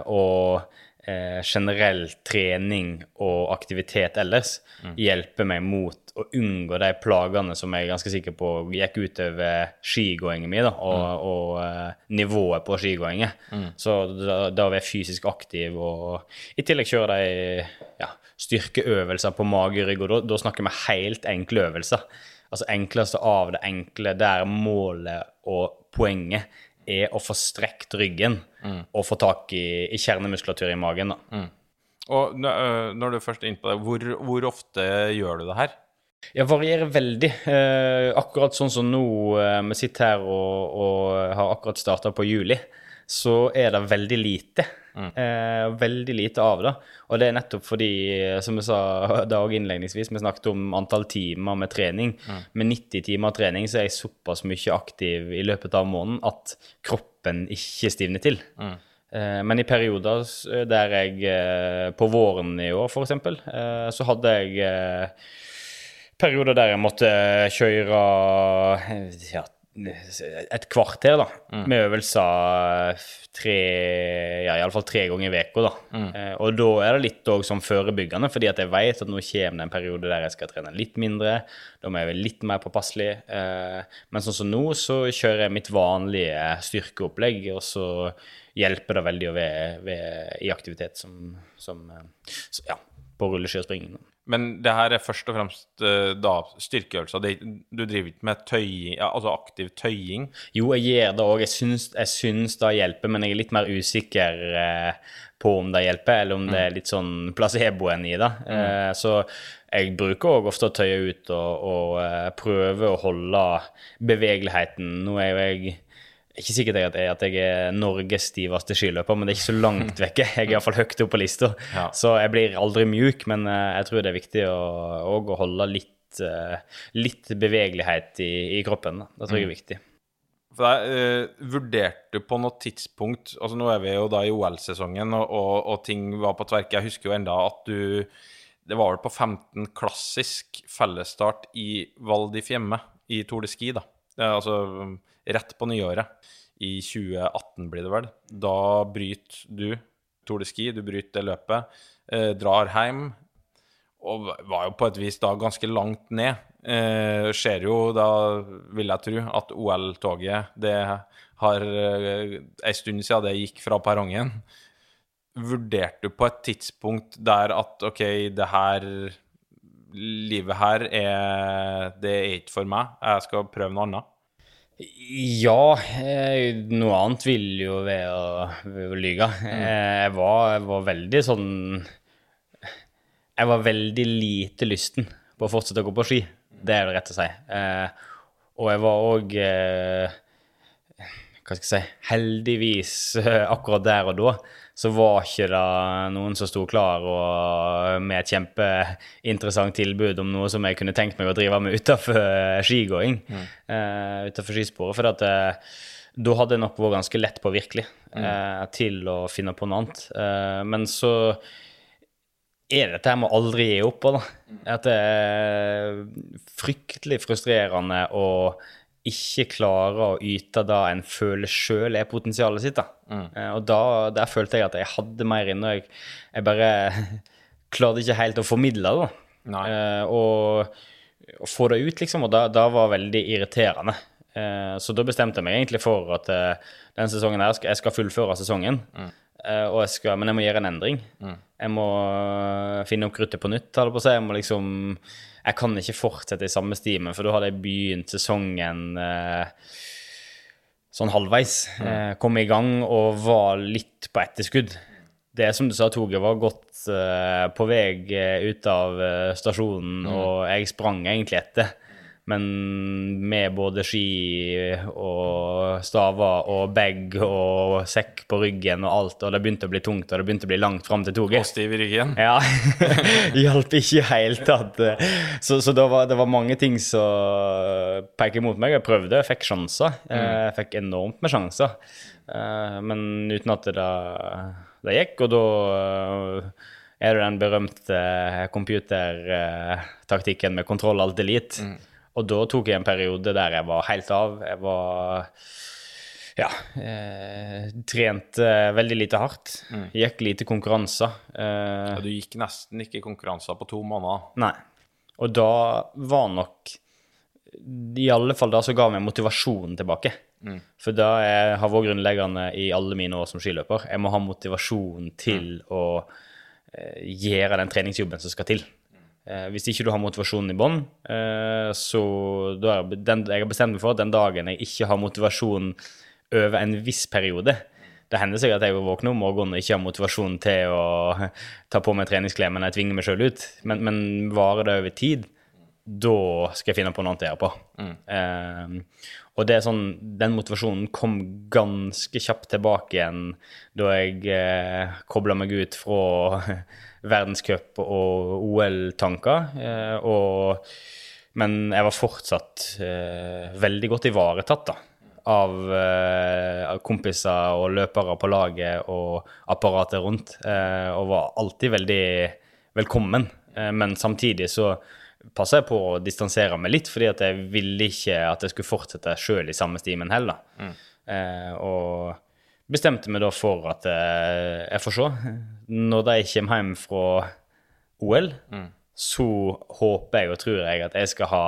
og eh, generell trening og aktivitet ellers hjelper meg mot å unngå de plagene som jeg er ganske sikker på gikk utover skigåingen min da, og, og eh, nivået på skigåingen. Så da, da være fysisk aktiv og i tillegg kjøre de ja, styrkeøvelser på mage og rygg, og da, da snakker vi helt enkle øvelser. Altså enkleste av det enkle, der målet og poenget er å få strekt ryggen og få tak i, i kjernemuskulatur i magen. da. Og øh, når du først er inne på det, hvor, hvor ofte gjør du det her? Jeg varierer veldig. Eh, akkurat sånn som nå, eh, vi sitter her og, og har akkurat starta på juli, så er det veldig lite. Eh, veldig lite av det. Og det er nettopp fordi, som jeg sa da også innledningsvis, vi snakket om antall timer med trening. Med 90 timer trening så er jeg såpass mye aktiv i løpet av måneden at kroppen ikke stivner til. Eh, men i perioder der jeg eh, På våren i år, eksempel, eh, så hadde jeg eh, perioder der jeg måtte kjøre eh, ja, et kvarter da, med øvelser tre, ja, iallfall tre ganger i uka. da. Eh, og da er det litt også som forebyggende, fordi at jeg vet at nå kommer det en periode der jeg skal trene litt mindre. Da må jeg være litt mer påpasselig. Eh, men sånn som nå, så kjører jeg mitt vanlige styrkeopplegg, og så hjelper det veldig å være, være i aktivitet som, som eh, så, ja, på rulleski og springing. Men det her er først og fremst eh, da styrkeøvelser. Du driver ikke med tøying, altså aktiv tøying. Jo, jeg gjør det òg. Jeg, syns- jeg syns det hjelper, men jeg er litt mer usikker eh, på om det hjelper, eller om det er litt sånn placeboen i det. Eh, så jeg bruker òg ofte å tøye ut og, og prøve å holde bevegeligheten. Nå er jo jeg ikke sikkert jeg at jeg, at jeg er Norges stiveste skiløper, men det er ikke så langt [laughs] vekke. Jeg er iallfall høyt oppe på lista. Ja. Så jeg blir aldri mjuk, men eh, jeg tror det er viktig å, å holde litt, eh, litt bevegelighet i, i kroppen. Det tror jeg er viktig. For jeg uh, Vurderte på noe tidspunkt altså Nå er vi jo da i OL-sesongen, og, og, og ting var på tverke. Jeg husker jo enda at du Det var vel på 15 klassisk fellesstart i Val di Fiemme i Tour de Ski, da. Altså rett på nyåret. I 2018 blir det vel. Da bryter du Tour de Ski, du bryter det løpet, eh, drar hjem, og var jo på et vis da ganske langt ned. Eh, ser jo da, vil jeg tro, at OL-toget det har eh, en stund siden det gikk fra perrongen. Vurderte du på et tidspunkt der at OK, det her livet her er Det er ikke for meg, jeg skal prøve noe annet? Ja, eh, noe annet ville jo være å, å lyge. Eh, Jeg, var, jeg var veldig sånn Jeg var veldig lite lysten på å fortsette å gå på ski. Det er det rett å si. Eh, og jeg var òg Hva skal jeg si Heldigvis, akkurat der og da, så var ikke det noen som sto klar og med et kjempeinteressant tilbud om noe som jeg kunne tenkt meg å drive med utafor skigåing. eh, utenfor skisporet. For at, uh, da hadde jeg nok vært ganske lett påvirkelig uh, til å finne på noe annet. Uh, men så er dette her med å aldri gi opp. Da. At det er fryktelig frustrerende å ikke klare å yte det en føler sjøl er potensialet sitt. Da. Eh, Og da, der følte jeg at jeg hadde mer inne, og jeg, jeg bare [laughs] klarte ikke helt å formidle det. Eh, og, og få det ut, liksom. Og da, var veldig irriterende. Eh, så da bestemte jeg meg egentlig for at eh, denne sesongen her jeg skal fullføre sesongen. Eh, og jeg skal, men jeg må gjøre en endring. Jeg må øh, finne opp kruttet på nytt. på. Jeg må liksom Jeg kan ikke fortsette i samme stimen, for da hadde jeg begynt sesongen eh, sånn halvveis. Eh, kom i gang og var litt på etterskudd. Det som du sa, toget var godt eh, på vei eh, ut av stasjonen, stasjonen, og jeg sprang egentlig etter. Men med både ski og staver og bag og sekk på ryggen og alt, og det begynte å bli tungt, og det begynte å bli langt fram til toget. Og stiv i ryggen? Ja. [laughs] Hjalp ikke i hele tatt. Så, så det, var, det var mange ting som peker mot meg. Jeg prøvde, jeg fikk sjanser. Jeg fikk enormt med sjanser. Eh, Men uten at det, det gikk, og da eh, er det den berømte computertaktikken med kontroll alt delete. Og da tok jeg en periode der jeg var helt av. Jeg var ja, eh, trente veldig lite hardt. Gikk lite konkurranser. Eh, Ja, du gikk nesten ikke konkurranser på to måneder. nei. Og da var nok I alle fall da så ga meg motivasjonen tilbake. For da jeg har vært grunnleggende i alle mine år som skiløper. Jeg må ha motivasjon til å eh, gjøre den treningsjobben som skal til. Eh, hvis ikke du har motivasjonen i bånn, eh, så da er den, jeg har bestemt meg for at den dagen jeg ikke har motivasjon over en viss periode Det hender seg at jeg våkner om morgenen og ikke har motivasjon til å [laughs] ta på meg treningsklær, men jeg tvinger meg sjøl ut. Men, men varer det over tid, da skal jeg finne på noe annet å gjøre på. Eh, og det er sånn, den motivasjonen kom ganske kjapt tilbake igjen da jeg eh, kobla meg ut fra verdenscup og OL-tanker. Eh, og men jeg var fortsatt eh, veldig godt ivaretatt da, av, eh, kompiser og løpere på laget og apparatet rundt. Eh, og var alltid veldig velkommen. Men samtidig så passa jeg på å distansere meg litt, fordi at jeg ville ikke at jeg skulle fortsette sjøl i samme stimen heller. Eh, og bestemte meg da for at eh, jeg får se. Når de kommer hjem fra OL, så håper jeg og tror jeg at jeg skal ha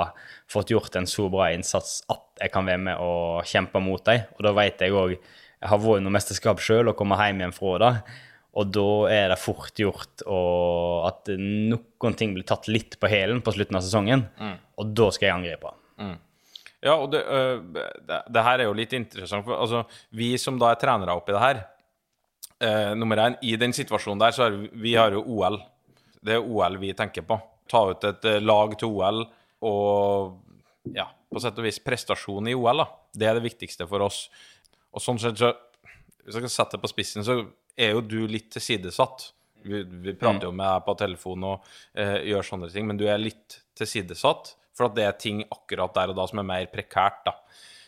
fått gjort en så bra innsats at jeg kan være med og kjempe mot dem. Og da vet jeg òg Jeg har vært noe mesterskap sjøl og kommer hjem igjen fra det. Og da er det fort gjort at noen ting blir tatt litt på hælen på slutten av sesongen. Og da skal jeg angripe. Ja, og det, øh, det, det her er jo litt interessant, for altså, vi som da er trenere oppi det her eh, Nummer én, i den situasjonen der, så har vi, vi har jo OL. Det er OL vi tenker på. Ta ut et eh, lag til OL og ja, på sett og vis prestasjon i OL, da. Det er det viktigste for oss. Og sånn sett så Hvis jeg skal sette det på spissen, så er jo du litt tilsidesatt. Vi, vi prater jo med deg på telefon og eh, gjør sånne ting, men du er litt tilsidesatt. For at det er ting akkurat der og da som er mer prekært, da.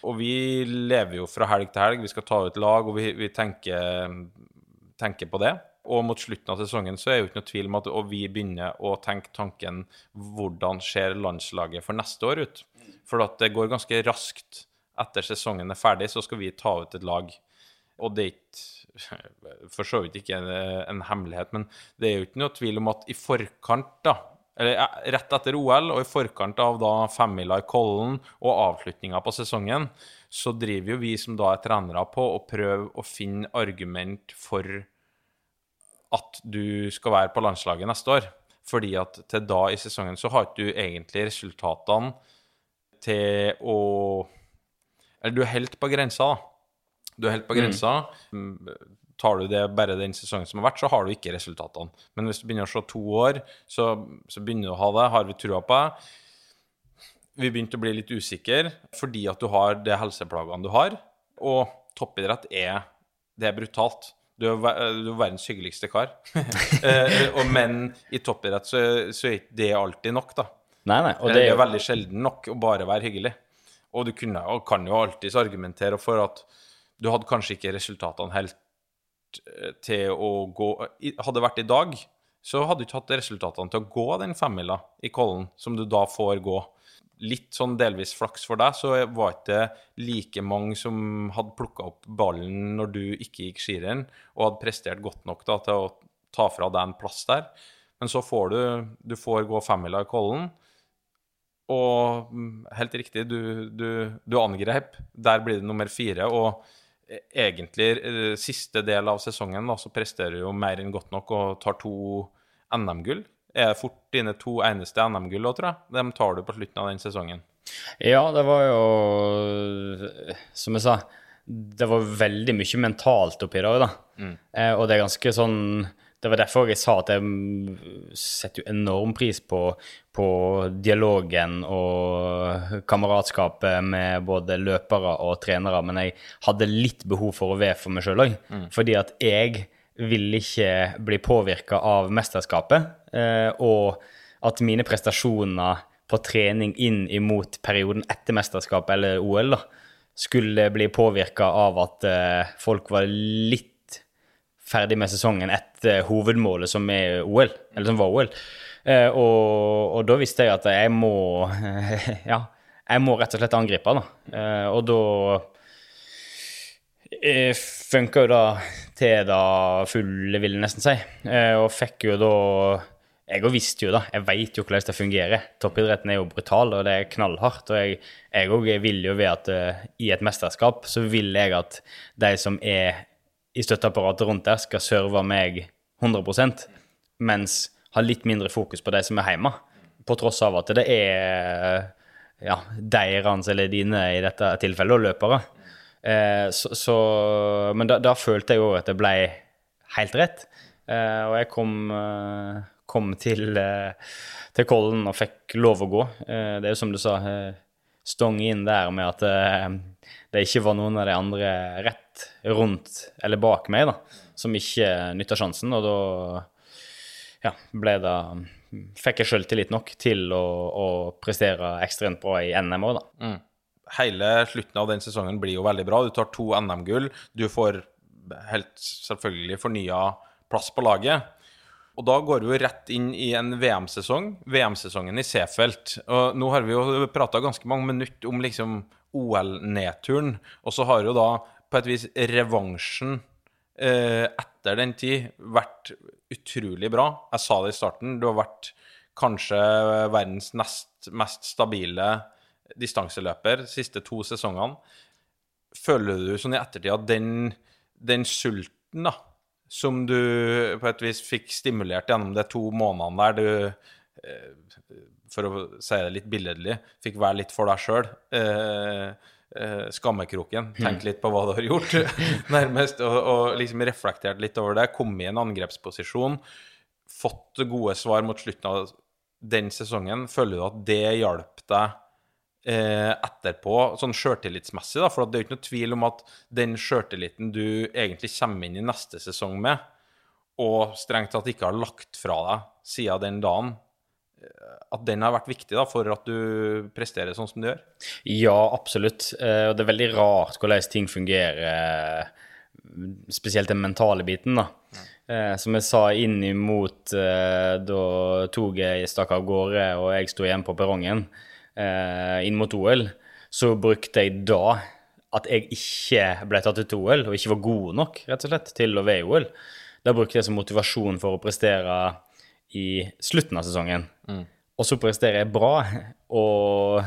Og vi lever jo fra helg til helg. Vi skal ta ut lag, og vi, vi tenker, tenker på det. Og mot slutten av sesongen så er det jo ikke noe tvil om at vi begynner å tenke tanken hvordan ser landslaget for neste år ut? For at det går ganske raskt etter sesongen er ferdig, så skal vi ta ut et lag. Og det er ikke for så vidt ikke en, en hemmelighet, men det er jo ikke noe tvil om at i forkant, da, eller rett etter OL og i forkant av da femmila i Kollen og avslutninga på sesongen, så driver jo vi som da er trenere på å prøve å finne argument for at du skal være på landslaget neste år. Fordi at til da i sesongen så har ikke du egentlig resultatene til å Eller du er helt på grensa, da. Du er helt på grensa. Mm, Tar du det bare den sesongen som har vært, så har du ikke resultatene. Men hvis du begynner å se to år, så, så begynner du å ha det. Har vi trua på det? Vi begynte å bli litt usikre fordi at du har de helseplagene du har. Og toppidrett er Det er brutalt. Du er, du er verdens hyggeligste kar. [laughs] Eh, og men i toppidrett så, så er ikke det alltid nok, da. Nei, nei. Og Og det det er jo veldig sjelden nok å bare være hyggelig. Og du kunne, og kan jo alltids argumentere for at du hadde kanskje ikke resultatene helt eh, til å gå Hadde det vært i dag, så hadde du ikke hatt resultatene til å gå den femmila i Kollen, som du da får gå. Litt sånn delvis flaks for deg, så var ikke det like mange som hadde plukka opp ballen når du ikke gikk skirenn, og hadde prestert godt nok da, til å ta fra deg en plass der. Men så får du, du får gå femmila i Kollen, og mm, helt riktig, du, du, du angrep. Der blir det nummer fire. Og eh, egentlig eh, siste del av sesongen da, så presterer du jo mer enn godt nok og tar to NM-gull. Er fort dine to eneste NM-gull òg, tror jeg. Dem tar du på slutten av den sesongen. Ja, det var jo Som jeg sa, det var veldig mye mentalt oppi det òg, da. Eh, og det er ganske sånn Det var derfor jeg sa at jeg mm, setter jo enorm pris på, på dialogen og kameratskapet med både løpere og trenere, men jeg hadde litt behov for å være for meg sjøl òg. Fordi at jeg vil ikke bli påvirka av mesterskapet, eh, og at mine prestasjoner på trening inn imot perioden etter mesterskapet eller OL da, skulle bli påvirka av at eh, folk var litt ferdig med sesongen etter hovedmålet, som er OL, eller som var OL. Eh, og, og da visste jeg at jeg må [laughs] Ja, jeg må rett og slett angripe, da. Eh, og da eh, funka jo da til da fulle, vil jeg nesten si. Eh, og fikk jo da Jeg òg visste jo da, jeg veit jo hvordan det fungerer. Toppidretten er jo brutal, og det er knallhardt. Og jeg òg vil jo ved at uh, i et mesterskap så vil jeg at de som er i støtteapparatet rundt der, skal serve meg 100% mens ha litt mindre fokus på de som er hjemme. På tross av at det er ja, deres eller dine i dette tilfellet, og løpere. Eh, så, så, men da, da følte jeg jo at det ble helt rett. Eh, og jeg kom, eh, kom til, eh, til Kollen og fikk lov å gå. Eh, det er jo som du sa, eh, stong inn der med at det ikke var noen av de andre rett rundt eller bak meg da, som ikke nytta sjansen, og da ja, ble det Fikk jeg sjøltillit nok til å, å prestere ekstremt bra i NM òg, da. Hele slutten av den sesongen blir jo veldig bra. Du tar to NM-gull. Du får helt selvfølgelig fornya plass på laget. Og da går vi jo rett inn i en VM-sesong, VM-sesongen i Seefeld. Og nå har vi jo prata ganske mange minutter om liksom OL-nedturen, og så har jo da på et vis revansjen eh, etter den tid vært utrolig bra. Jeg sa det i starten, du har vært kanskje verdens nest mest stabile distanseløper de siste to sesongene. Føler du sånn i ettertid at den, den sulten da, som du på et vis fikk stimulert gjennom de to månedene der du, eh, for å si det litt billedlig, fikk være litt for deg sjøl. Eh, skammekroken. Tenk litt på hva du har gjort, [laughs] nærmest. Og, og liksom reflektert litt over det. Kommet i en angrepsposisjon. Fått gode svar mot slutten av den sesongen. Føler du at det hjalp deg eh, etterpå, sånn sjøltillitsmessig? da, For det er jo ikke noe tvil om at den sjøltilliten du egentlig kommer inn i neste sesong med, og strengt tatt ikke har lagt fra deg siden den dagen, eh, at den har vært viktig da, for at du presterer sånn som du gjør? Ja, absolutt. Eh, Og det er veldig rart hvordan ting fungerer, spesielt den mentale biten. da. Eh, Som jeg sa inn imot eh, da toget stakk av gårde og jeg sto igjen på perrongen inn mot OL, så brukte jeg da at jeg ikke ble tatt til OL, og ikke var god nok rett og slett, til å være i OL. Da brukte jeg som motivasjon for å prestere i slutten av sesongen. Og så presterer jeg bra og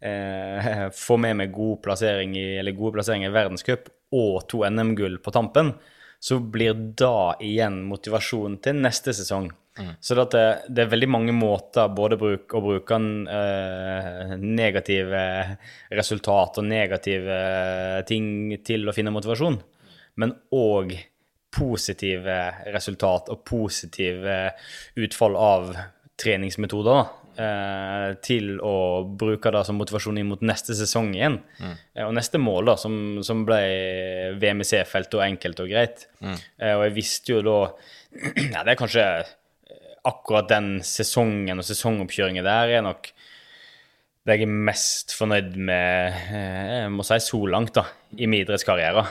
eh, får med meg god plassering i, eller gode plasseringer i verdenscup og to NM-gull på tampen, så blir da igjen motivasjon til neste sesong. Så det, det, er veldig mange måter både bruk, å bruke eh, negative resultat og negative ting til å finne motivasjon, men òg positive resultat og positive utfall av treningsmetoder da, eh, til å bruke det som motivasjon inn mot neste sesong igjen. Mm. Og neste mål, da, som, som ble VM i C-felt og enkelt og greit. Mm. Og jeg visste jo da [clears throat] Ja, det er kanskje akkurat den sesongen og sesongoppkjøringen der er nok det jeg er mest fornøyd med, eh, jeg må si så langt, da, i min idrettskarriere.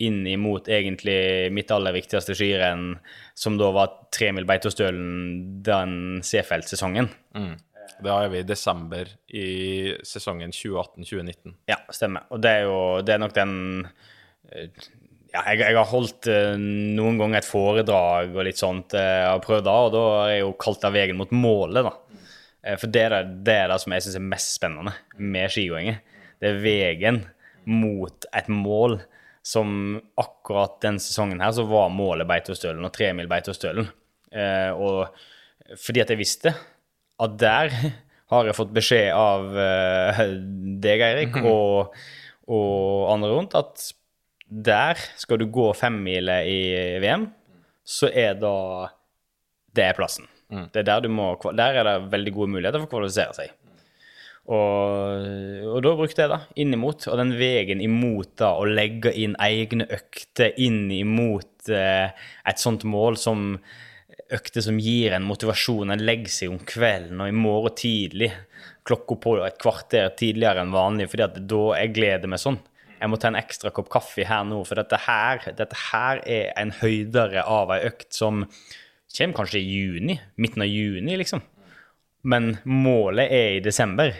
Inn imot egentlig mitt aller viktigste skirenn, som da var tremil Beitostølen den C-feltsesongen. Da er vi i desember i sesongen 2018-2019. Ja, stemmer. Og det er jo det er nok den eh, ja, jeg, jeg har holdt eh, noen ganger et foredrag og litt sånt, eh, og prøvd da, og da har jeg jo kalt det veien mot målet, da. Eh, for det er det, det, er det som jeg syns er mest spennende med skigåingen. Det er veien mot et mål som akkurat den sesongen her så var målet Beitostølen og tremil Beitostølen. Eh, og fordi at jeg visste at der har jeg fått beskjed av eh, deg, Eirik, og, og andre rundt, at der skal du gå femmile i VM, så er da Det er plassen. Det er der, du må, der er det veldig gode muligheter for å kvalifisere seg. Og, og da brukte jeg det inn imot, og den veien imot da, å legge inn egne økter inn imot eh, et sånt mål som økter som gir en motivasjon. En legger seg om kvelden og i morgen tidlig. Klokka på et kvarter tidligere enn vanlig, fordi at da jeg gleder meg sånn. Jeg må ta en ekstra kopp kaffe her nå, for dette her, dette her er en høydere av ei økt som kommer kanskje i juni, midten av juni, liksom. Men målet er i desember.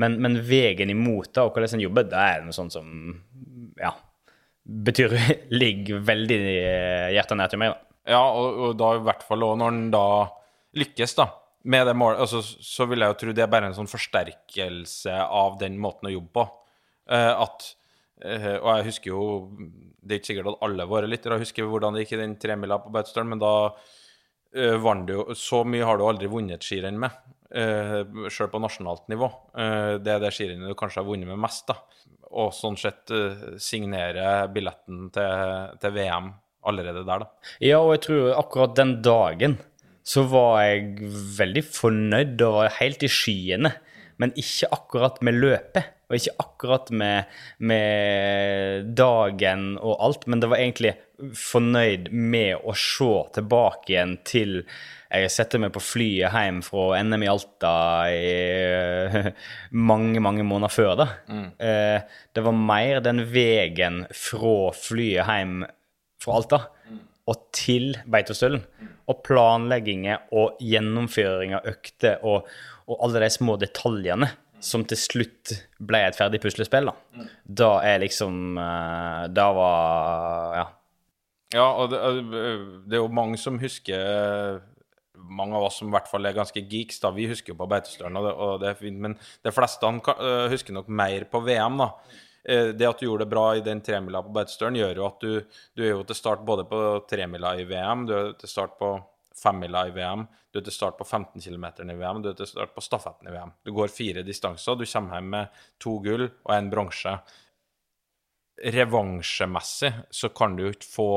Men, men veien imot det, og hvordan en jobber, det er noe sånt som ja, betyr [laughs] ligger veldig eh, hjertet nær til meg, da. Ja, og, og da i hvert fall og når den da lykkes, da. Med det målet, altså, så vil jeg jo tro det er bare en sånn forsterkelse av den måten å jobbe på. Uh, at uh, Og jeg husker jo Det er ikke sikkert at alle våre lyttere husker hvordan det gikk i den tremila på Beitostølen, men da uh, vant du jo Så mye har du aldri vunnet et skirenn med, uh, sjøl på nasjonalt nivå. Uh, det er det skirennet du kanskje har vunnet med mest, da. Og sånn sett uh, signere billetten til, til VM allerede der, da. Ja, og jeg tror akkurat den dagen så var jeg veldig fornøyd og helt i skyene. Men ikke akkurat med løpet, og ikke akkurat med, med dagen og alt. Men det var egentlig fornøyd med å se tilbake igjen til jeg setter meg på flyet hjem fra NM i Alta i [laughs] mange, mange måneder før. da. Eh, det var mer den veien fra flyet hjem fra Alta og til Beitostølen. Og planlegginger og gjennomføring av økter og, og alle de små detaljene som til slutt ble et ferdig puslespill. Da, da er liksom eh, Da var Ja. Ja, og det, det er jo mange som husker Mange av oss som i hvert fall er ganske geeks, da, vi husker jo på Beitostølen, og, det, og det er fint, men de fleste øh, husker nok mer på VM, da. Eh, Det at du gjorde det bra i den tremila på Beitostølen, gjør jo at du, du er jo til start både på tremila i VM, du er til start på femmila i VM, du er til start på 15 km i VM, du er til start på stafetten i VM. Du går fire distanser, du kommer hjem med to gull og en bronse revansjemessig så kan du jo ikke få,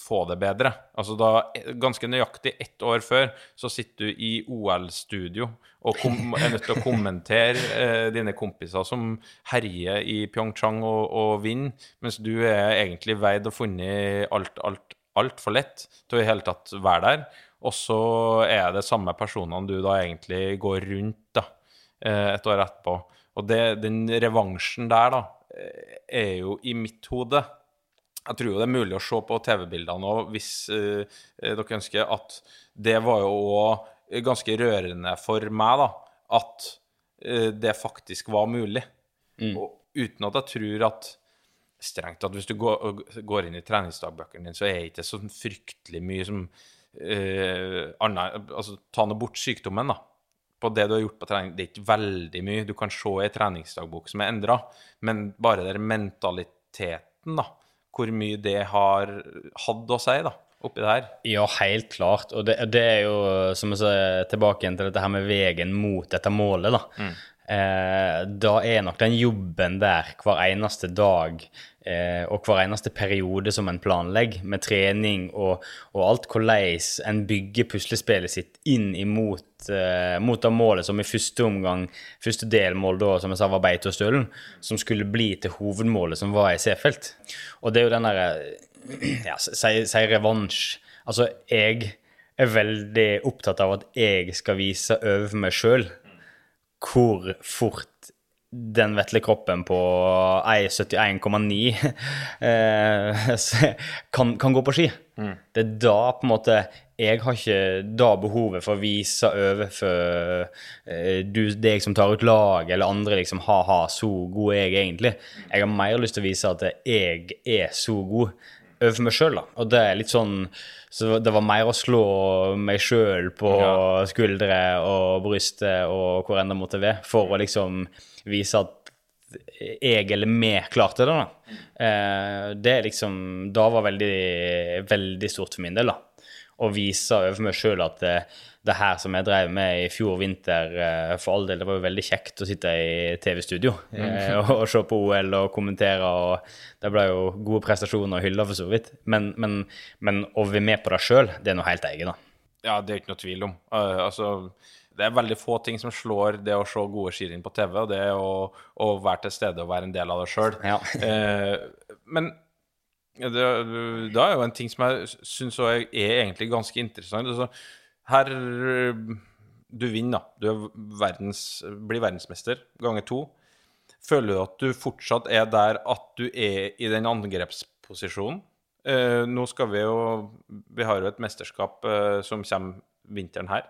få det bedre. Altså da, ganske nøyaktig ett år før, så sitter du i OL-studio og kom, [laughs] er nødt til å kommentere eh, dine kompiser som herjer i Pyeongchang og, og vinner, mens du er egentlig veid og funnet alt, alt, altfor lett til å i hele tatt være der. Og så er det samme personene du da egentlig går rundt da, eh, et år etterpå. Og det, den revansjen der, da, er jo i mitt hode Jeg tror jo det er mulig å se på TV-bildene òg, hvis eh, dere ønsker, at det var jo òg ganske rørende for meg, da, at eh, det faktisk var mulig. Og uten at jeg tror at strengt tatt, hvis du går, går inn i treningsdagbøkene dine, så er det ikke så fryktelig mye som eh, annet, altså Ta nå bort sykdommen, da. På det du har gjort på trening, det er ikke veldig mye. Du kan se i en treningsdagbok som er endra, men bare den mentaliteten, da. Hvor mye det har hatt å si, da, oppi det her. Ja, helt klart. Og det, det er jo, som jeg sier, tilbake igjen til dette her med veien mot dette målet, da. Eh, da er nok den jobben der hver eneste dag eh, og hver eneste periode som en planlegger, med trening og, og alt, hvordan en bygger puslespillet sitt inn imot eh, mot det målet som i første omgang, første delmål da, som jeg sa, var Beitostølen, som skulle bli til hovedmålet, som var i Seefeld. Og det er jo den derre [clears throat] ja, si, si revansj. Altså, jeg er veldig opptatt av at jeg skal vise over meg sjøl hvor fort den vetle kroppen på 1,71,9 [laughs] eh, kan, kan gå på ski. Det er da på en måte Jeg har ikke da behovet for å vise overfor eh, du, deg som tar ut lag, eller andre liksom ha-ha, så god er jeg egentlig. Jeg har mer lyst til å vise at jeg er så god overfor meg sjøl, da. Og det er litt sånn Så det var mer å slå meg sjøl på skuldre og brystet og hvor enn det måtte være, for å liksom vise at jeg eller vi klarte det, da. Eh, det er liksom Da var veldig, veldig stort for min del, da. Å vise overfor meg sjøl at det, det her som jeg drev med i fjor vinter, eh, for all del, det var jo veldig kjekt å sitte i TV-studio eh, og, og se på OL og kommentere, og det ble jo gode prestasjoner og hyller for så vidt. Men, men, men å være med på det sjøl, det er noe helt eget, da. Ja, det er ikke noe tvil om. Uh, altså, det er veldig få ting som slår det å se gode skirenn på TV, og det å, å være til stede og være en del av det sjøl. Ja. uh, [laughs] men det er jo en ting som jeg syns er egentlig ganske interessant. Altså, her Du vinner, da. Du er verdens, blir verdensmester ganger to. Føler du at du fortsatt er der at du er i den angrepsposisjonen? Eh, nå skal vi jo Vi har jo et mesterskap eh, som kommer vinteren her.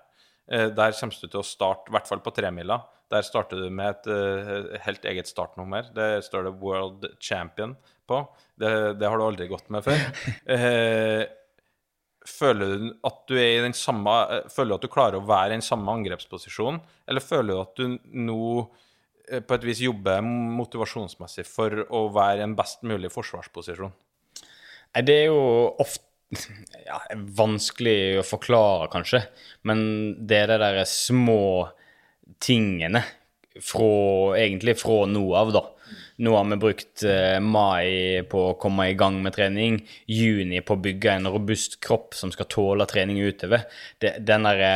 Eh, der kommer du til å starte, i hvert fall på tremila. Der starter du med et eh, helt eget startnummer. Der står det 'World Champion' på. Det, det har du aldri gått med før. [laughs] Føler du at du er i den samme eh, Føler du at du klarer å være i den samme angrepsposisjonen, eller føler du at du nå eh, på et vis jobber motivasjonsmessig for å være i en best mulig forsvarsposisjon? Det er jo ofte [laughs] ja, vanskelig å forklare, kanskje. Men det er de der små tingene fra, egentlig fra nå av, da. Nå har vi brukt eh, mai på å komme i gang med trening, juni på å bygge en robust kropp som skal tåle trening utover. Den derre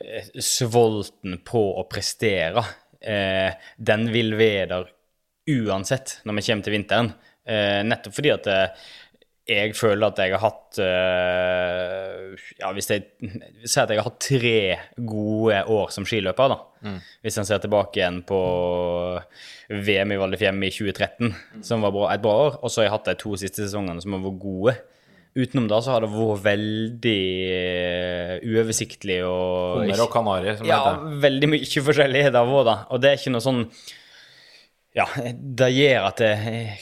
eh, svolten på å prestere, eh, den vil være der uansett når vi kommer til vinteren. Nettopp fordi at jeg føler at jeg har hatt eh, Ja, hvis jeg sier at jeg har hatt tre gode år som skiløper, da. Hvis en ser tilbake igjen på VM i Val di Fiemme i 2013, som var bra, et bra år, og så har jeg hatt de to siste sesongene som har vært gode. Utenom da så har det vært veldig eh, uoversiktlig og Hummer og kanari, som det ja, heter. veldig mye forskjellig det vært, da. Og det er ikke noe sånn ja, det gjør at det,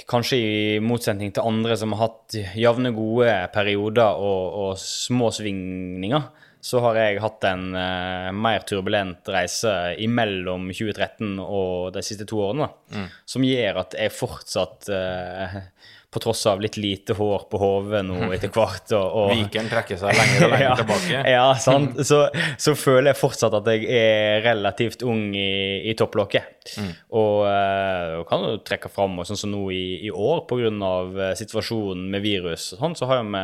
kanskje i motsetning til andre som har hatt jevne, gode perioder og, og små svingninger, så har jeg hatt en uh, mer turbulent reise imellom 2013 og de siste to årene, da, som gjør at jeg fortsatt, eh, på tross av litt lite hår på hodet nå [laughs] etter hvert og, og Vikeren trekker seg lenger og lenger [laughs] ja, tilbake. [laughs] Ja, sant. Så, så føler jeg fortsatt at jeg er relativt ung i, i topplokket. Og, eh, og kan jo trekke fram, og sånn som nå i, i år, pga. Uh, situasjonen med virus, sånn, så har vi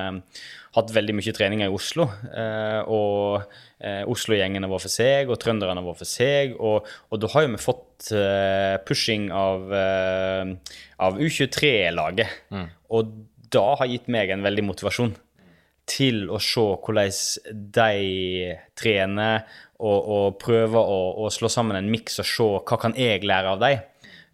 hatt veldig mye treninger i Oslo. eh, og eh, Oslo-gjengen har vært for seg, og trønderne har vært for seg. Og, og da har jo vi fått eh, pushing av, av U23-laget. Og da har gitt meg en veldig motivasjon til å se hvordan de trener, og, og prøve å, å slå sammen en miks og se hva kan jeg lære av dem.